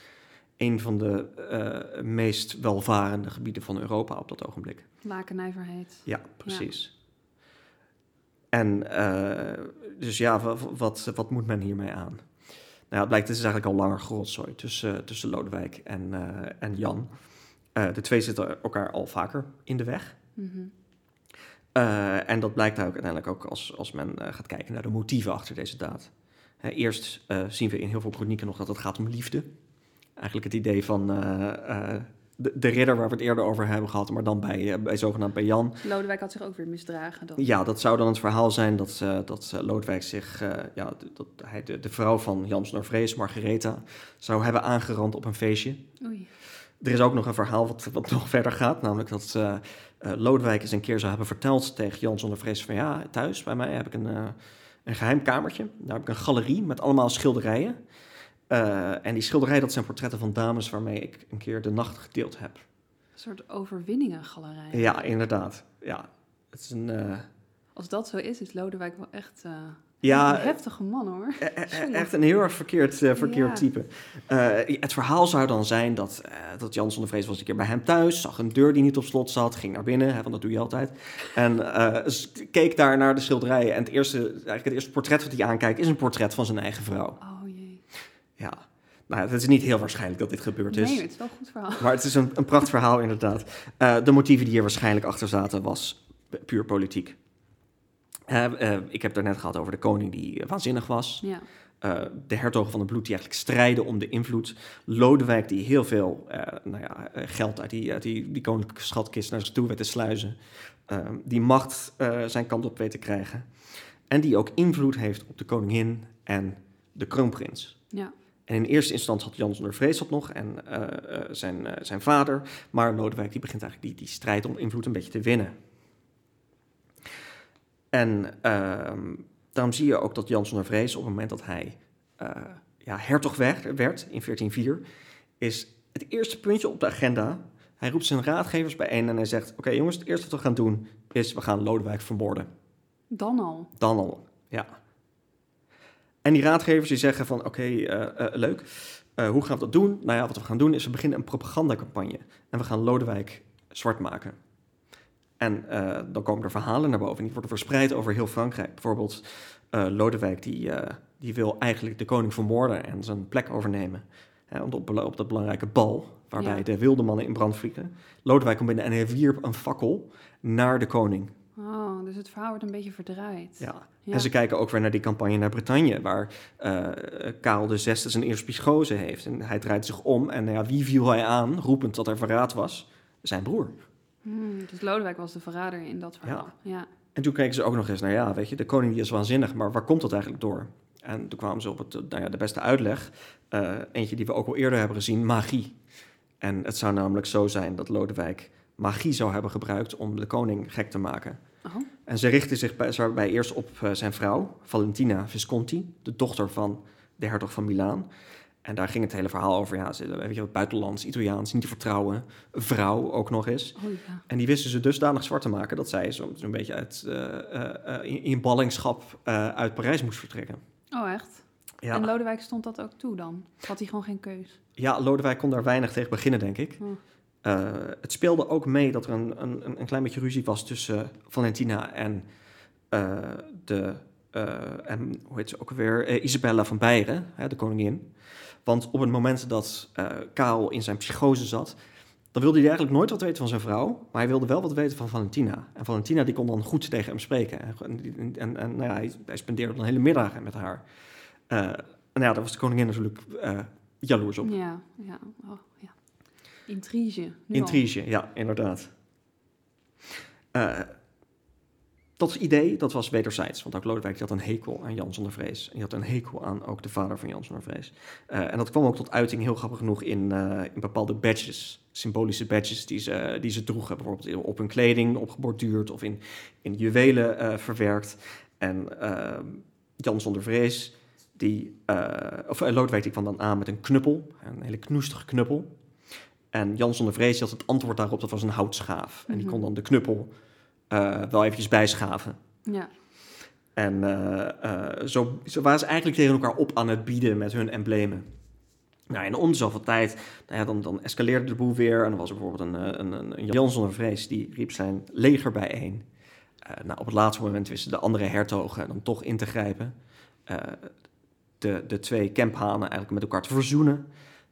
Speaker 1: een van de eh, meest welvarende gebieden van Europa op dat ogenblik.
Speaker 2: Lakennijverheid.
Speaker 1: Ja, precies. En eh, dus ja, wa- wa- wat, wat moet men hiermee aan? Nou, het blijkt, het is eigenlijk al langer grotzooi tussen, tussen Lodewijk en, eh, en Jan. Eh, de twee zitten elkaar al vaker in de weg.
Speaker 2: Mhm.
Speaker 1: En dat blijkt ook uiteindelijk ook als, als men gaat kijken naar de motieven achter deze daad. Hè, eerst zien we in heel veel chronieken nog dat het gaat om liefde. Eigenlijk het idee van de, de ridder waar we het eerder over hebben gehad, maar dan bij, eh, bij zogenaamd bij Jan.
Speaker 2: Lodewijk had zich ook weer misdragen. Dan.
Speaker 1: Ja, dat zou dan het verhaal zijn dat, eh, dat eh, Lodewijk zich, ja, dat hij de, de vrouw van Jans Norvrees, Margaretha, zou hebben aangerand op een feestje.
Speaker 2: Oei.
Speaker 1: Er is ook nog een verhaal wat, wat nog verder gaat, namelijk dat Lodewijk eens een keer zou hebben verteld tegen Jan zonder vrees van ja, thuis bij mij heb ik een, een geheim kamertje. Daar heb ik een galerie met allemaal schilderijen. Eh, en die schilderijen, dat zijn portretten van dames waarmee ik een keer de nacht gedeeld heb.
Speaker 2: Een soort overwinningengalerij.
Speaker 1: Ja, inderdaad. Ja, het is een... eh,
Speaker 2: Als dat zo is, is Lodewijk wel echt eh,
Speaker 1: ja,
Speaker 2: een heftige man hoor.
Speaker 1: Echt een heel erg verkeerd, verkeerd
Speaker 2: Ja.
Speaker 1: type. Het verhaal zou dan zijn dat, eh dat Jan zonder vrees was een keer bij hem thuis, zag een deur die niet op slot zat, ging naar binnen, hè, want dat doe je altijd. En keek daar naar de schilderijen. En het eerste, eigenlijk het eerste portret wat hij aankijkt is een portret van zijn eigen vrouw.
Speaker 2: Oh.
Speaker 1: Ja, nou, het is niet heel waarschijnlijk dat dit gebeurd is.
Speaker 2: Nee, het is wel een goed verhaal.
Speaker 1: Maar het is een, een pracht verhaal inderdaad. Eh, de motieven die er waarschijnlijk achter zaten was puur politiek. Eh, eh, ik heb het net gehad over de koning die waanzinnig was.
Speaker 2: Ja.
Speaker 1: De hertogen van de bloed die eigenlijk strijden om de invloed. Lodewijk die heel veel nou ja, geld uit die, uit die, die koninklijke schatkist naar zich toe weet te sluizen. Die macht zijn kant op weet te krijgen. En die ook invloed heeft op de koningin en de kroonprins.
Speaker 2: ja.
Speaker 1: En in eerste instantie had Jan zonder vrees dat nog en eh, eh, zijn, eh, zijn vader. Maar Lodewijk die begint eigenlijk die, die strijd om invloed een beetje te winnen. En ehm, daarom zie je ook dat Jan zonder vrees op het moment dat hij ja, hertog werd, werd in 1404, is het eerste puntje op de agenda. Hij roept zijn raadgevers bijeen en hij zegt: Oké jongens, het eerste wat we gaan doen is we gaan Lodewijk vermoorden.
Speaker 2: Dan al.
Speaker 1: Dan al, ja. En die raadgevers die zeggen van, oké, eh, eh, leuk. Eh, hoe gaan we dat doen? Nou ja, wat we gaan doen is we beginnen een propagandacampagne. En we gaan Lodewijk zwart maken. En dan komen er verhalen naar boven. Die worden verspreid over heel Frankrijk. Bijvoorbeeld Lodewijk die, die wil eigenlijk de koning vermoorden en zijn plek overnemen. Hè, want op, op dat belangrijke bal, waarbij
Speaker 2: Ja.
Speaker 1: de wilde mannen in brand vliegen. Lodewijk komt binnen en hij wierp een fakkel naar de koning.
Speaker 2: Oh, dus het verhaal wordt een beetje verdraaid.
Speaker 1: Ja.
Speaker 2: Ja.
Speaker 1: En ze kijken ook weer naar die campagne naar Bretagne, waar eh Karel VI zijn eerste psychose heeft. En hij draait zich om en nou ja, wie viel hij aan, roepend dat er verraad was? Zijn broer.
Speaker 2: Hmm, dus Lodewijk was de verrader in dat verhaal. Ja.
Speaker 1: En toen keken ze ook nog eens naar, ja, weet je, de koning die is waanzinnig, maar waar komt dat eigenlijk door? En toen kwamen ze op het, nou ja, de beste uitleg, eh, eentje die we ook al eerder hebben gezien, magie. En het zou namelijk zo zijn dat Lodewijk magie zou hebben gebruikt om de koning gek te maken.
Speaker 2: Oh,
Speaker 1: En ze richtte zich bij, eerst op eh, zijn vrouw, Valentina Visconti, de dochter van de hertog van Milaan. En daar ging het hele verhaal over, ja, ze, weet je, buitenlands, Italiaans, niet te vertrouwen, vrouw ook nog eens.
Speaker 2: oh ja.
Speaker 1: En die wisten ze dusdanig zwart te maken dat zij zo- zo'n beetje uit, eh, in, in ballingschap uit Parijs moest vertrekken.
Speaker 2: Oh, echt?
Speaker 1: Ja.
Speaker 2: En Lodewijk stond dat ook toe dan? Had hij gewoon geen keus?
Speaker 1: ja, Lodewijk kon daar weinig tegen beginnen, denk ik.
Speaker 2: Oh.
Speaker 1: Eh, het speelde ook mee dat er een, een, een klein beetje ruzie was tussen Valentina en eh, de. eh, en hoe heet ze ook alweer? Eh, Isabella van Beieren, de koningin. Want op het moment dat eh Karel in zijn psychose zat, dan wilde hij eigenlijk nooit wat weten van zijn vrouw, maar hij wilde wel wat weten van Valentina. En Valentina die kon dan goed tegen hem spreken. En, en, en, nou ja, hij, hij spendeerde dan hele middagen met haar. Eh, en ja, daar was de koningin natuurlijk eh, jaloers op.
Speaker 2: Ja, ja. Oh, ja. Intrige.
Speaker 1: Intrige, ja, inderdaad. Eh, dat idee, dat was wederzijds. Want ook Lodewijk had een hekel aan Jan zonder vrees. En die had een hekel aan ook de vader van Jan zonder vrees. Eh, en dat kwam ook tot uiting, heel grappig genoeg, in, eh, in bepaalde badges. Symbolische badges die ze, die ze droegen. Bijvoorbeeld op hun kleding opgeborduurd of in, in juwelen verwerkt. En Jan zonder vrees, die, of Lodewijk die kwam dan aan met een knuppel. Een hele knoestige knuppel. En Jan zonder vrees had het antwoord daarop, dat was een houtschaaf. En die
Speaker 2: Mhm.
Speaker 1: kon dan de knuppel eh, wel eventjes bijschaven.
Speaker 2: Ja.
Speaker 1: En eh, eh, zo, zo waren ze eigenlijk tegen elkaar op aan het bieden met hun emblemen. Nou, en om de zoveel tijd, nou ja, dan, dan escaleerde de boel weer. En dan was er bijvoorbeeld een, een, een, zonder vrees, die riep zijn leger bijeen. Nou, op het laatste moment wisten de andere hertogen dan toch in te grijpen. De, de twee kemphanen eigenlijk met elkaar te verzoenen.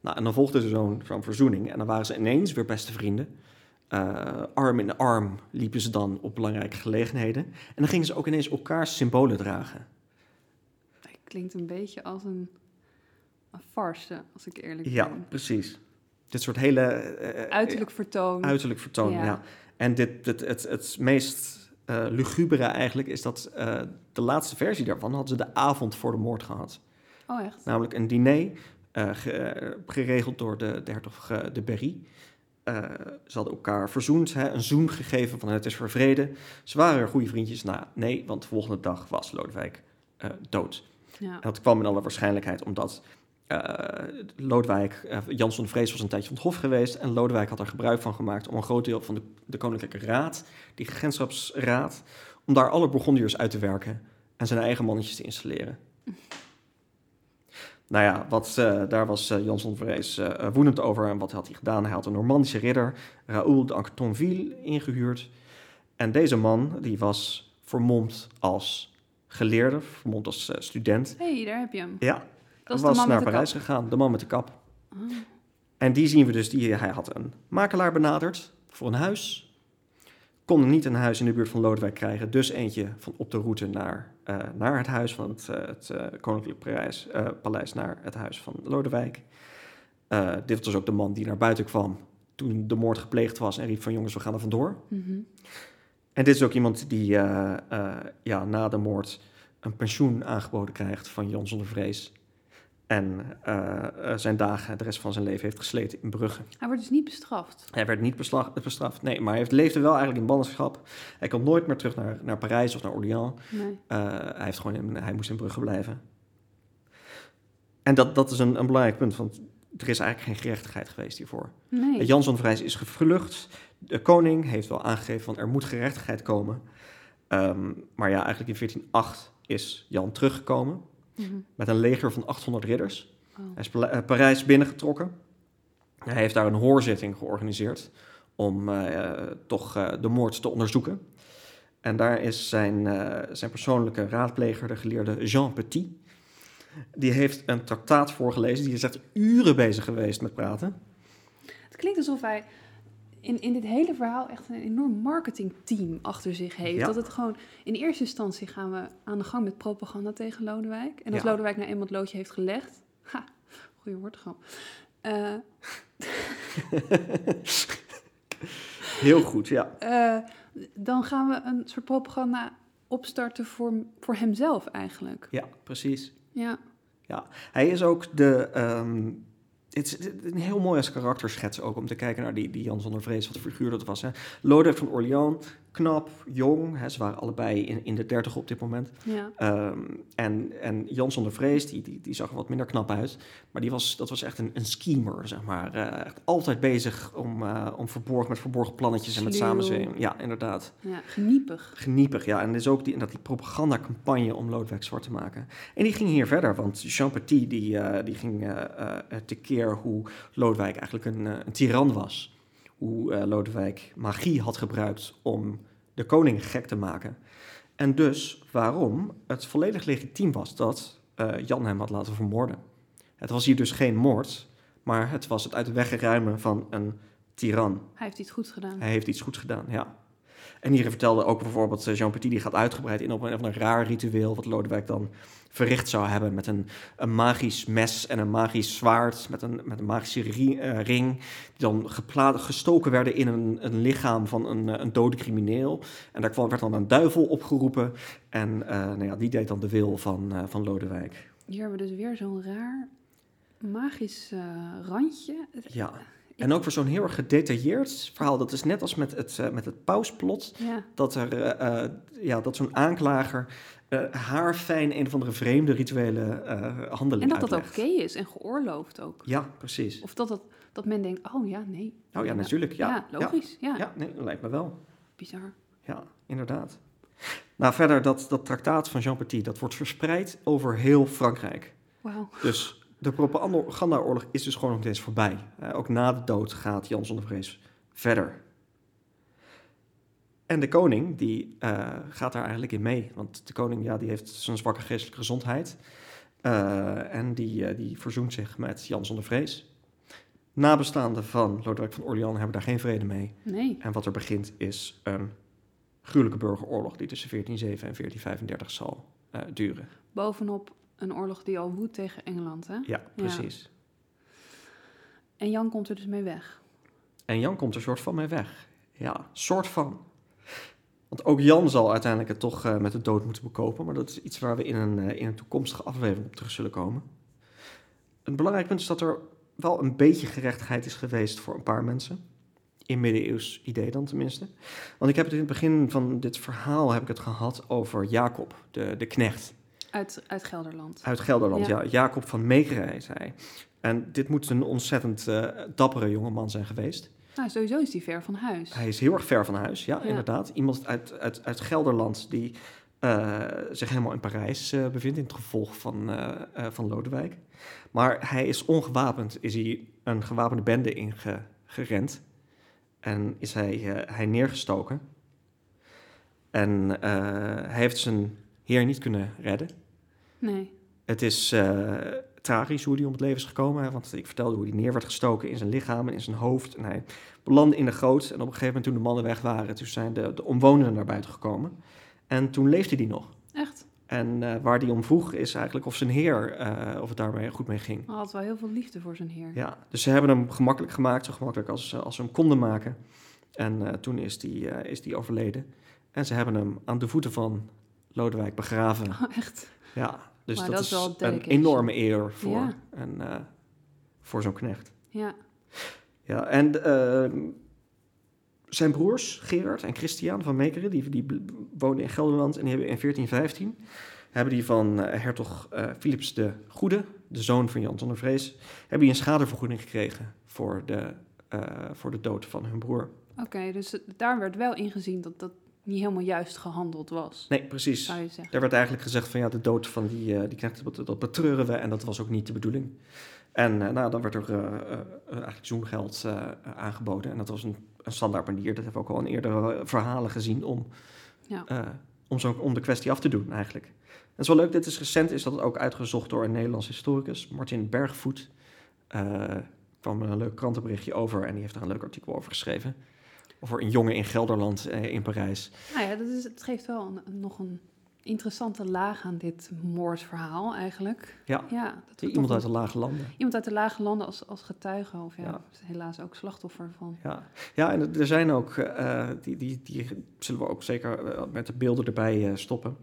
Speaker 1: Nou, en dan volgde er zo'n zo'n verzoening. En dan waren ze ineens weer beste vrienden. Eh, arm in arm liepen ze dan op belangrijke gelegenheden. En dan gingen ze ook ineens elkaars symbolen dragen.
Speaker 2: Klinkt een beetje als een, een farce, als ik eerlijk
Speaker 1: Ja,
Speaker 2: ben.
Speaker 1: precies. dit soort hele... eh,
Speaker 2: Uiterlijk vertoon.
Speaker 1: uiterlijk vertoon, ja.
Speaker 2: Ja.
Speaker 1: En dit, dit, het, het meest eh lugubere eigenlijk is dat eh, de laatste versie daarvan hadden ze de avond voor de moord gehad.
Speaker 2: Oh, echt?
Speaker 1: Namelijk een diner eh, eh, geregeld door de, de hertog eh, de Berry. Eh, ze hadden elkaar verzoend, hè, een zoen gegeven van het is voor vrede. Ze waren goede vriendjes. Nou, nee, want de volgende dag was Lodewijk eh, dood.
Speaker 2: Ja.
Speaker 1: En dat kwam in alle waarschijnlijkheid omdat eh, Lodewijk, eh, Jansson Vrees was een tijdje van het hof geweest. En Lodewijk had er gebruik van gemaakt om een groot deel van de, de Koninklijke Raad, die Genschapsraad, om daar alle Bourgondiërs uit te werken en zijn eigen mannetjes te installeren. [laughs] Nou ja, wat, eh, daar was eh, Jansson Vrees eh, woedend over. En wat had hij gedaan? Hij had een Normandische ridder, Raoul de Anquetonville, ingehuurd. En deze man, die was vermomd als geleerde, vermomd als student.
Speaker 2: Hé, hey, daar heb je hem.
Speaker 1: Ja,
Speaker 2: Dat
Speaker 1: was
Speaker 2: de man
Speaker 1: naar
Speaker 2: met de
Speaker 1: Parijs
Speaker 2: kap.
Speaker 1: gegaan, de man met de kap.
Speaker 2: Oh.
Speaker 1: En die zien we dus, die, hij had een makelaar benaderd voor een huis. Kon niet een huis in de buurt van Lodewijk krijgen, dus eentje van op de route naar, eh, naar het huis van het, eh, het eh, Koninklijk Parijs, Paleis, naar het huis van Lodewijk. Dit was ook de man die naar buiten kwam toen de moord gepleegd was en riep van jongens, we gaan er vandoor.
Speaker 2: Mhm.
Speaker 1: En dit is ook iemand die ja, na de moord een pensioen aangeboden krijgt van Jan zonder vrees. En eh, eh, zijn dagen, de rest van zijn leven, heeft gesleten in Brugge.
Speaker 2: Hij wordt dus niet bestraft.
Speaker 1: Hij werd niet bestraft, nee, maar hij heeft, leefde wel eigenlijk in ballingschap. Hij komt nooit meer terug naar, naar Parijs of naar Orléans.
Speaker 2: Nee.
Speaker 1: Eh, hij, heeft gewoon in, hij moest in Brugge blijven. En dat, dat is een, een belangrijk punt, want er is eigenlijk geen gerechtigheid geweest hiervoor.
Speaker 2: Nee.
Speaker 1: Jan van Vrijs is gevlucht. De koning heeft wel aangegeven van er moet gerechtigheid komen. Ehm, maar ja, eigenlijk in 1408 is Jan teruggekomen
Speaker 2: Mhm.
Speaker 1: met een leger van 800 ridders.
Speaker 2: Oh.
Speaker 1: Hij is Pala- eh, Parijs binnengetrokken. Hij heeft daar een hoorzitting georganiseerd om eh, toch eh, de moord te onderzoeken. En daar is zijn, zijn persoonlijke raadpleger, de geleerde Jean Petit, die heeft een traktaat voorgelezen. Die is echt uren bezig geweest met praten.
Speaker 2: Het klinkt alsof hij in, in dit hele verhaal echt een enorm marketingteam achter zich heeft.
Speaker 1: Ja.
Speaker 2: Dat het gewoon, in eerste instantie gaan we aan de gang met propaganda tegen Lodewijk. En als
Speaker 1: Ja.
Speaker 2: Lodewijk nou eenmaal het loodje heeft gelegd, ha, goede woordgrap. Eh [laughs]
Speaker 1: Heel goed, ja.
Speaker 2: eh, dan gaan we een soort propaganda opstarten voor, voor hemzelf eigenlijk.
Speaker 1: Ja, precies.
Speaker 2: Ja,
Speaker 1: Hij is ook de. ehm, het is een heel mooi als karakterschets ook om te kijken naar die, die Jan zonder Vrees, wat voor figuur dat was. Hè. Lodewijk van Orléans, knap, jong. Hè, ze waren allebei in, in de dertig op dit moment.
Speaker 2: ja.
Speaker 1: Ehm, en, en Jan zonder Vrees, die, die, die zag er wat minder knap uit. Maar die was, dat was echt een, een schemer, zeg maar. Eh, echt altijd bezig om, eh, om verborgen, met verborgen plannetjes en met samenzwering. Ja, inderdaad.
Speaker 2: ja, geniepig.
Speaker 1: Geniepig, ja. En is ook die, dat die propagandacampagne om Lodewijk zwart te maken. En die ging hier verder, want Jean Petit die, eh, die ging tekeer hoe Lodewijk eigenlijk een, een tiran was. Hoe eh, Lodewijk magie had gebruikt om de koning gek te maken. En dus waarom het volledig legitiem was dat eh, Jan hem had laten vermoorden. Het was hier dus geen moord, maar het was het uit de weg ruimen van een tiran.
Speaker 2: Hij heeft iets goeds gedaan.
Speaker 1: Hij heeft iets goeds gedaan, ja. En hier vertelde ook bijvoorbeeld Jean Petit, die gaat uitgebreid in op een, een raar ritueel, wat Lodewijk dan verricht zou hebben met een, een magisch mes en een magisch zwaard, met een, met een magische ri- eh, ring, die dan gestoken werden in een, een lichaam van een, eh, een dode crimineel. En daar kwam, werd dan een duivel opgeroepen en eh, nou ja, die deed dan de wil van, van Lodewijk.
Speaker 2: Hier hebben we dus weer zo'n raar magisch randje.
Speaker 1: Ja. En ook voor zo'n heel erg gedetailleerd verhaal. Dat is net als met het, eh, met het pausplot.
Speaker 2: Ja,
Speaker 1: dat er eh, eh, ja, dat zo'n aanklager eh haarfijn een of andere vreemde rituele eh handeling
Speaker 2: en dat dat oké is en geoorloofd ook.
Speaker 1: Ja, precies.
Speaker 2: Of dat, dat, dat men denkt, oh ja, nee.
Speaker 1: Oh ja, natuurlijk. Ja,
Speaker 2: Ja, logisch. Ja,
Speaker 1: Ja, ja nee, dat lijkt me wel.
Speaker 2: bizar.
Speaker 1: Ja, inderdaad. Nou, verder, dat, dat traktaat van Jean Petit, dat wordt verspreid over heel Frankrijk.
Speaker 2: Wauw.
Speaker 1: Dus de propagandaoorlog is dus gewoon nog steeds voorbij. Eh, ook na de dood gaat Jan zonder vrees verder. En de koning, die eh, gaat daar eigenlijk in mee. Want de koning, ja, die heeft zijn zwakke geestelijke gezondheid. Eh, en die, die verzoent zich met Jan zonder vrees. Nabestaanden van Lodewijk van Orléans hebben daar geen vrede mee.
Speaker 2: Nee.
Speaker 1: En wat er begint is een gruwelijke burgeroorlog die tussen 1407 en 1435 zal duren.
Speaker 2: Bovenop een oorlog die al woedt tegen Engeland, hè?
Speaker 1: Ja, precies.
Speaker 2: En Jan komt er dus mee weg.
Speaker 1: En Jan komt er soort van mee weg. Ja, soort van. Want ook Jan zal uiteindelijk het toch eh, met de dood moeten bekopen. Maar dat is iets waar we in een, eh, in een toekomstige aflevering op terug zullen komen. Een belangrijk punt is dat er wel een beetje gerechtigheid is geweest voor een paar mensen. In middeleeuws idee dan tenminste. Want ik heb het in het begin van dit verhaal heb ik het gehad over Jacob, de, de knecht.
Speaker 2: Uit, uit Gelderland.
Speaker 1: Uit Gelderland, ja.
Speaker 2: Ja.
Speaker 1: Jacob van Meekeren heet hij. En dit moet een ontzettend eh, dappere jongeman zijn geweest.
Speaker 2: Nou, sowieso is die ver van huis.
Speaker 1: Hij is heel erg ver van huis, ja,
Speaker 2: Ja.
Speaker 1: inderdaad. Iemand uit, uit, uit Gelderland die eh, zich helemaal in Parijs eh, bevindt... in het gevolg van, van Lodewijk. Maar hij is ongewapend, is hij een gewapende bende ingerend. En is hij, hij neergestoken. En hij heeft zijn heer niet kunnen redden.
Speaker 2: Nee.
Speaker 1: Het is eh, tragisch hoe hij om het leven is gekomen. Want ik vertelde hoe hij neer werd gestoken in zijn lichaam en in zijn hoofd. En hij belandde in de goot. En op een gegeven moment toen de mannen weg waren... toen zijn de, de omwonenden naar buiten gekomen. En toen leefde hij nog.
Speaker 2: Echt?
Speaker 1: En eh, waar hij om vroeg is eigenlijk of zijn heer... eh, of het daarmee goed mee ging.
Speaker 2: Hij had wel heel veel liefde voor zijn heer.
Speaker 1: Ja, dus ze hebben hem gemakkelijk gemaakt. Zo gemakkelijk als, als ze hem konden maken. En toen is eh, is die overleden. En ze hebben hem aan de voeten van Lodewijk begraven.
Speaker 2: Oh, echt?
Speaker 1: Ja, dus dat,
Speaker 2: dat is wel
Speaker 1: een enorme eer voor, een, eh, voor zo'n knecht.
Speaker 2: Ja.
Speaker 1: Ja, en ehm, zijn broers, Gerard en Christian van Meekeren, die, die woonden in Gelderland en die hebben in 1415 hebben die van eh, hertog eh, Philips de Goede, de zoon van Jan zonder Vrees, hebben die een schadevergoeding gekregen voor de, voor de dood van hun broer.
Speaker 2: Oké, dus daar werd wel ingezien dat dat niet helemaal juist gehandeld was.
Speaker 1: Nee, precies.
Speaker 2: Zou je zeggen.
Speaker 1: Er werd eigenlijk gezegd van ja, de dood van die, eh die knecht, dat, dat betreuren we en dat was ook niet de bedoeling. En eh, nou, dan werd er eh, eigenlijk zoengeld aangeboden. En dat was een, een standaard manier, dat hebben we ook al in eerdere verhalen gezien, om,
Speaker 2: Ja.
Speaker 1: om, zo, om de kwestie af te doen eigenlijk. En het is wel leuk, dit is recent, is dat het ook uitgezocht door een Nederlands historicus, Martin Bergvoet. Eh kwam er een leuk krantenberichtje over en die heeft daar een leuk artikel over geschreven. Over een jongen in Gelderland eh, in Parijs.
Speaker 2: Nou ja, dat is, het geeft wel een- nog een interessante laag aan dit moordverhaal eigenlijk.
Speaker 1: Ja.
Speaker 2: Ja, dat
Speaker 1: Iemand uit de lage landen.
Speaker 2: iemand uit de lage landen als, als getuige, of ja,
Speaker 1: Ja.
Speaker 2: helaas ook slachtoffer van.
Speaker 1: Ja, ja en er zijn ook, eh, die, die, die zullen we ook zeker eh, met de beelden erbij stoppen.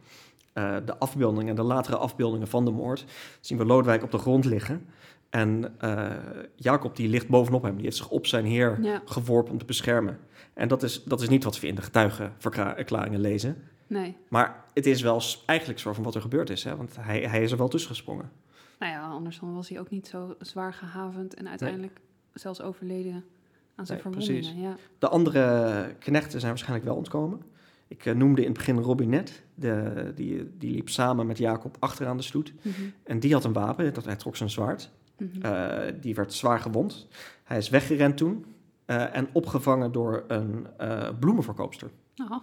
Speaker 1: De afbeeldingen, de latere afbeeldingen van de moord, zien we Lodewijk op de grond liggen. En eh, Jacob die ligt bovenop hem, die heeft zich op zijn heer
Speaker 2: Ja,
Speaker 1: geworpen om te beschermen. En dat is, dat is niet wat we in de getuigenverklaringen lezen.
Speaker 2: nee.
Speaker 1: Maar het is wel eigenlijk zo van wat er gebeurd is, hè? want hij, hij is er wel tussen gesprongen.
Speaker 2: Nou ja, anders dan was hij ook niet zo zwaar gehavend en uiteindelijk zelfs overleden aan zijn
Speaker 1: Nee,
Speaker 2: verwondingen.
Speaker 1: precies.
Speaker 2: Ja.
Speaker 1: De andere knechten zijn waarschijnlijk wel ontkomen. Ik eh, noemde in het begin Robinet, de, die, die liep samen met Jacob achteraan de stoet.
Speaker 2: Mhm,
Speaker 1: En die had een wapen, dat, hij trok zijn zwaard.
Speaker 2: Mhm.
Speaker 1: Eh, die werd zwaar gewond. Hij is weggerend toen eh, en opgevangen door een eh, bloemenverkoopster.
Speaker 2: Nou,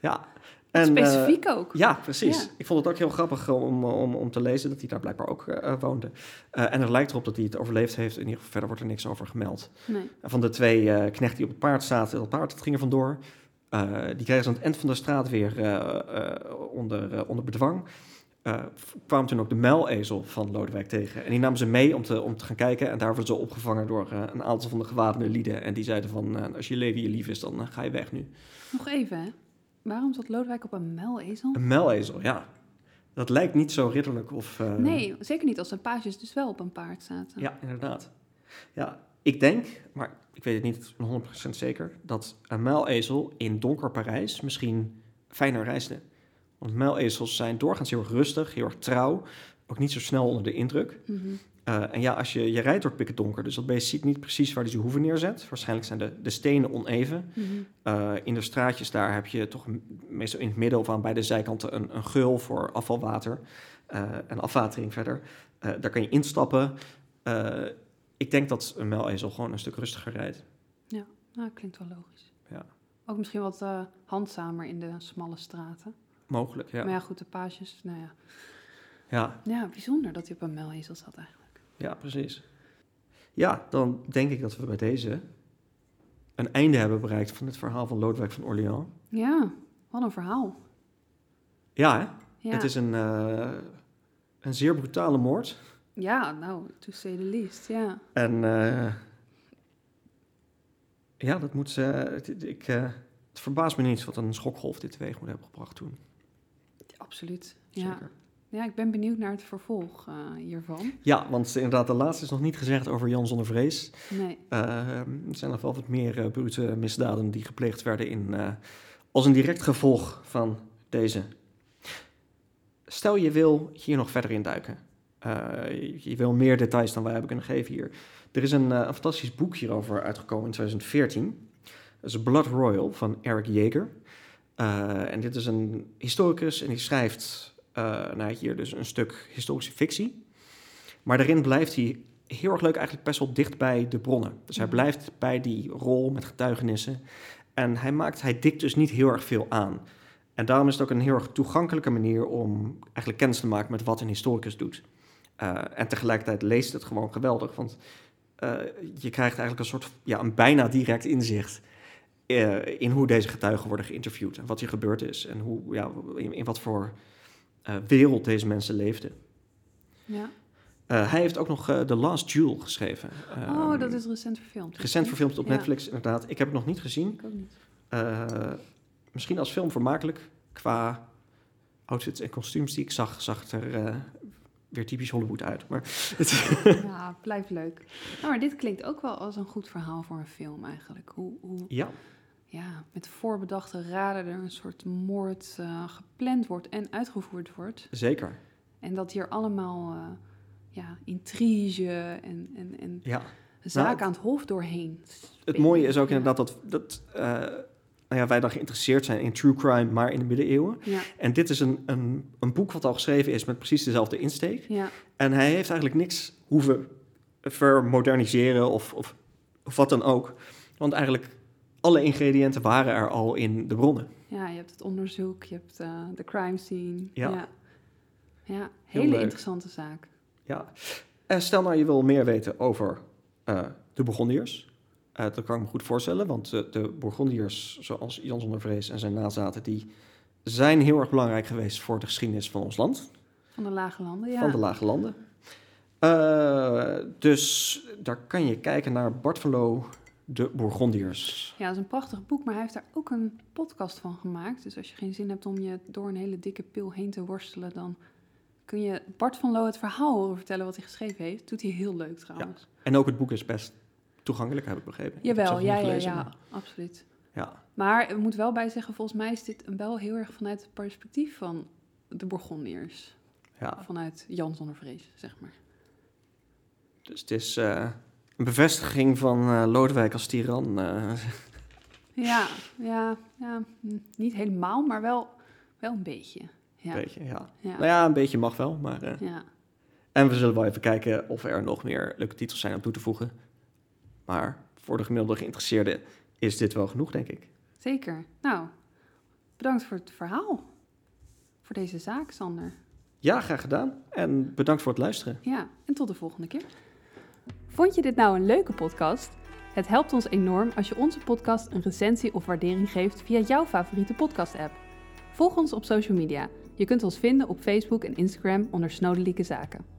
Speaker 1: Ja, en,
Speaker 2: specifiek ook.
Speaker 1: ja, precies.
Speaker 2: Ja.
Speaker 1: Ik vond het ook heel grappig om, om, om te lezen dat hij daar blijkbaar ook woonde. En het lijkt erop dat hij het overleefd heeft. In ieder geval verder wordt er niks over gemeld.
Speaker 2: Nee.
Speaker 1: Van de twee knechten die op het paard zaten, dat paard ging er vandoor. Die kregen ze aan het eind van de straat weer onder, onder bedwang. Eh, kwam toen ook de muilezel van Lodewijk tegen. En die namen ze mee om te, om te gaan kijken. En daar werden ze opgevangen door eh, een aantal van de gewapende lieden. En die zeiden van, eh, als je leven je lief is, dan ga je weg nu.
Speaker 2: Nog even, hè. Waarom zat Lodewijk op een muilezel?
Speaker 1: Een muilezel, ja. Dat lijkt niet zo ridderlijk of...
Speaker 2: Nee, zeker niet als zijn pages dus wel op een paard zaten.
Speaker 1: Ja, inderdaad. Ja, ik denk, maar ik weet het niet 100% zeker, dat een muilezel in donker Parijs misschien fijner reisde. Want muilezels zijn doorgaans heel erg rustig, heel erg trouw, ook niet zo snel onder de indruk.
Speaker 2: Mhm.
Speaker 1: Eh, en ja, als je, je rijdt door het pikken donker, dus dat beest ziet niet precies waar hij zijn hoeven neerzet. Waarschijnlijk zijn de, de stenen oneven.
Speaker 2: Mhm.
Speaker 1: Eh, in de straatjes daar heb je toch meestal in het midden of aan beide zijkanten een, een geul voor afvalwater eh, en afwatering verder. Daar kan je instappen. Ik denk dat een muilezel gewoon een stuk rustiger rijdt.
Speaker 2: Nou, klinkt wel logisch.
Speaker 1: Ja.
Speaker 2: Ook misschien wat handzamer in de smalle straten.
Speaker 1: Mogelijk, ja.
Speaker 2: Maar ja, goed, de pages, nou ja.
Speaker 1: Ja,
Speaker 2: Ja, bijzonder dat hij op een muilezel zat eigenlijk.
Speaker 1: ja, precies. Ja, dan denk ik dat we bij deze een einde hebben bereikt van het verhaal van Lodewijk van Orléans.
Speaker 2: Ja, wat een verhaal.
Speaker 1: Ja, hè?
Speaker 2: Ja,
Speaker 1: het is een, eh, een zeer brutale moord.
Speaker 2: ja nou, to say the least, ja.
Speaker 1: En eh, Ja, dat moet... het- ik, eh, het verbaast me niet wat een schokgolf dit teweeg moet hebben gebracht toen.
Speaker 2: Absoluut. Ja.
Speaker 1: Zeker.
Speaker 2: ja, ik ben benieuwd naar het vervolg eh, hiervan.
Speaker 1: Ja, want inderdaad, de laatste is nog niet gezegd over Jan zonder vrees.
Speaker 2: Nee.
Speaker 1: Eh, er zijn nog wel wat meer eh brute misdaden die gepleegd werden in, eh, als een direct gevolg van deze. Stel je wil hier nog verder in duiken. Je, wil meer details dan wij hebben kunnen geven hier. Er is een, een fantastisch boek hierover uitgekomen in 2014. Dat is Blood Royal van Eric Jaeger. Eh, en dit is een historicus en die schrijft eh, nou, hier dus een stuk historische fictie. Maar daarin blijft hij heel erg leuk eigenlijk best wel dicht bij de bronnen. Dus hij
Speaker 2: Mhm.
Speaker 1: blijft bij die rol met getuigenissen. En hij, maakt, hij dikt dus niet heel erg veel aan. En daarom is het ook een heel erg toegankelijke manier om eigenlijk kennis te maken met wat een historicus doet. Eh, en tegelijkertijd leest het gewoon geweldig, want je krijgt eigenlijk een soort, ja, een bijna direct inzicht eh, in hoe deze getuigen worden geïnterviewd en wat hier gebeurd is en hoe, ja, in, in wat voor eh, wereld deze mensen leefden.
Speaker 2: Ja.
Speaker 1: Eh, hij heeft ook nog The Last Jewel geschreven.
Speaker 2: oh,
Speaker 1: Ehm,
Speaker 2: dat is recent verfilmd.
Speaker 1: Recent verfilmd op
Speaker 2: Ja.
Speaker 1: Netflix, inderdaad. Ik heb het nog niet gezien.
Speaker 2: Ik ook niet.
Speaker 1: Misschien als film vermakelijk. Qua outfits en kostuums die ik zag, zag het er weer typisch Hollywood uit. Maar het,
Speaker 2: Ja, [laughs] blijft leuk. Nou, maar dit klinkt ook wel als een goed verhaal voor een film eigenlijk. Hoe, hoe
Speaker 1: ja,
Speaker 2: ja, met voorbedachte raden er een soort moord eh, gepland wordt en uitgevoerd wordt.
Speaker 1: zeker.
Speaker 2: En dat hier allemaal eh, ja, intrige en, en, en
Speaker 1: Ja.
Speaker 2: zaken
Speaker 1: Nou,
Speaker 2: aan het hof doorheen.
Speaker 1: Het mooie is ook
Speaker 2: Ja.
Speaker 1: inderdaad dat, dat eh, nou ja, wij dan geïnteresseerd zijn in true crime, maar in de middeleeuwen.
Speaker 2: Ja,
Speaker 1: En dit is een, een, een boek wat al geschreven is met precies dezelfde insteek.
Speaker 2: ja,
Speaker 1: En hij heeft eigenlijk niks hoeven vermoderniseren of, of, of wat dan ook. Want eigenlijk alle ingrediënten waren er al in de bronnen.
Speaker 2: ja, je hebt het onderzoek, je hebt eh, de crime scene.
Speaker 1: Ja.
Speaker 2: ja. Hele
Speaker 1: leuk.
Speaker 2: interessante zaak.
Speaker 1: Ja. En stel nou je wil meer weten over eh, de Bourgondiërs. Eh, dat kan ik me goed voorstellen, want eh, de Bourgondiërs, zoals Jan zonder Vrees en zijn nazaten, die zijn heel erg belangrijk geweest voor de geschiedenis van ons land,
Speaker 2: Van de Lage Landen, ja.
Speaker 1: van de Lage Landen. Eh, dus daar kan je kijken naar Bart van Loo, de Bourgondiërs.
Speaker 2: Ja, dat is een prachtig boek, maar hij heeft daar ook een podcast van gemaakt. Dus als je geen zin hebt om je door een hele dikke pil heen te worstelen, dan kun je Bart van Loo het verhaal horen vertellen wat hij geschreven heeft. Doet hij heel leuk trouwens.
Speaker 1: En ook het boek is best toegankelijk, heb ik begrepen. Ik
Speaker 2: Jawel,
Speaker 1: zelf
Speaker 2: ja, ja, ja,
Speaker 1: maar-
Speaker 2: absoluut.
Speaker 1: ja.
Speaker 2: Maar ik moet wel bij zeggen, volgens mij is dit wel heel erg vanuit het perspectief van de Bourgondiërs.
Speaker 1: Ja,
Speaker 2: Vanuit Jan zonder vrees, zeg maar.
Speaker 1: dus het is eh, een bevestiging van eh, Lodewijk als tiran. eh.
Speaker 2: Ja, ja, ja, hm, niet helemaal, maar wel, wel een beetje. Ja,
Speaker 1: Een beetje, ja.
Speaker 2: ja,
Speaker 1: Nou ja, een beetje mag wel, maar... eh,
Speaker 2: ja.
Speaker 1: En we zullen wel even kijken of er nog meer leuke titels zijn om toe te voegen. Maar voor de gemiddelde geïnteresseerde is dit wel genoeg, denk ik.
Speaker 2: Zeker. Nou, bedankt voor het verhaal. Voor deze zaak, Sander.
Speaker 1: Ja, graag gedaan. En bedankt voor het luisteren.
Speaker 2: Ja, en tot de volgende keer. Vond je dit nou een leuke podcast? Het helpt ons enorm als je onze podcast een recensie of waardering geeft via jouw favoriete podcast-app. Volg ons op social media. Je kunt ons vinden op Facebook en Instagram onder Snodelijke Zaken.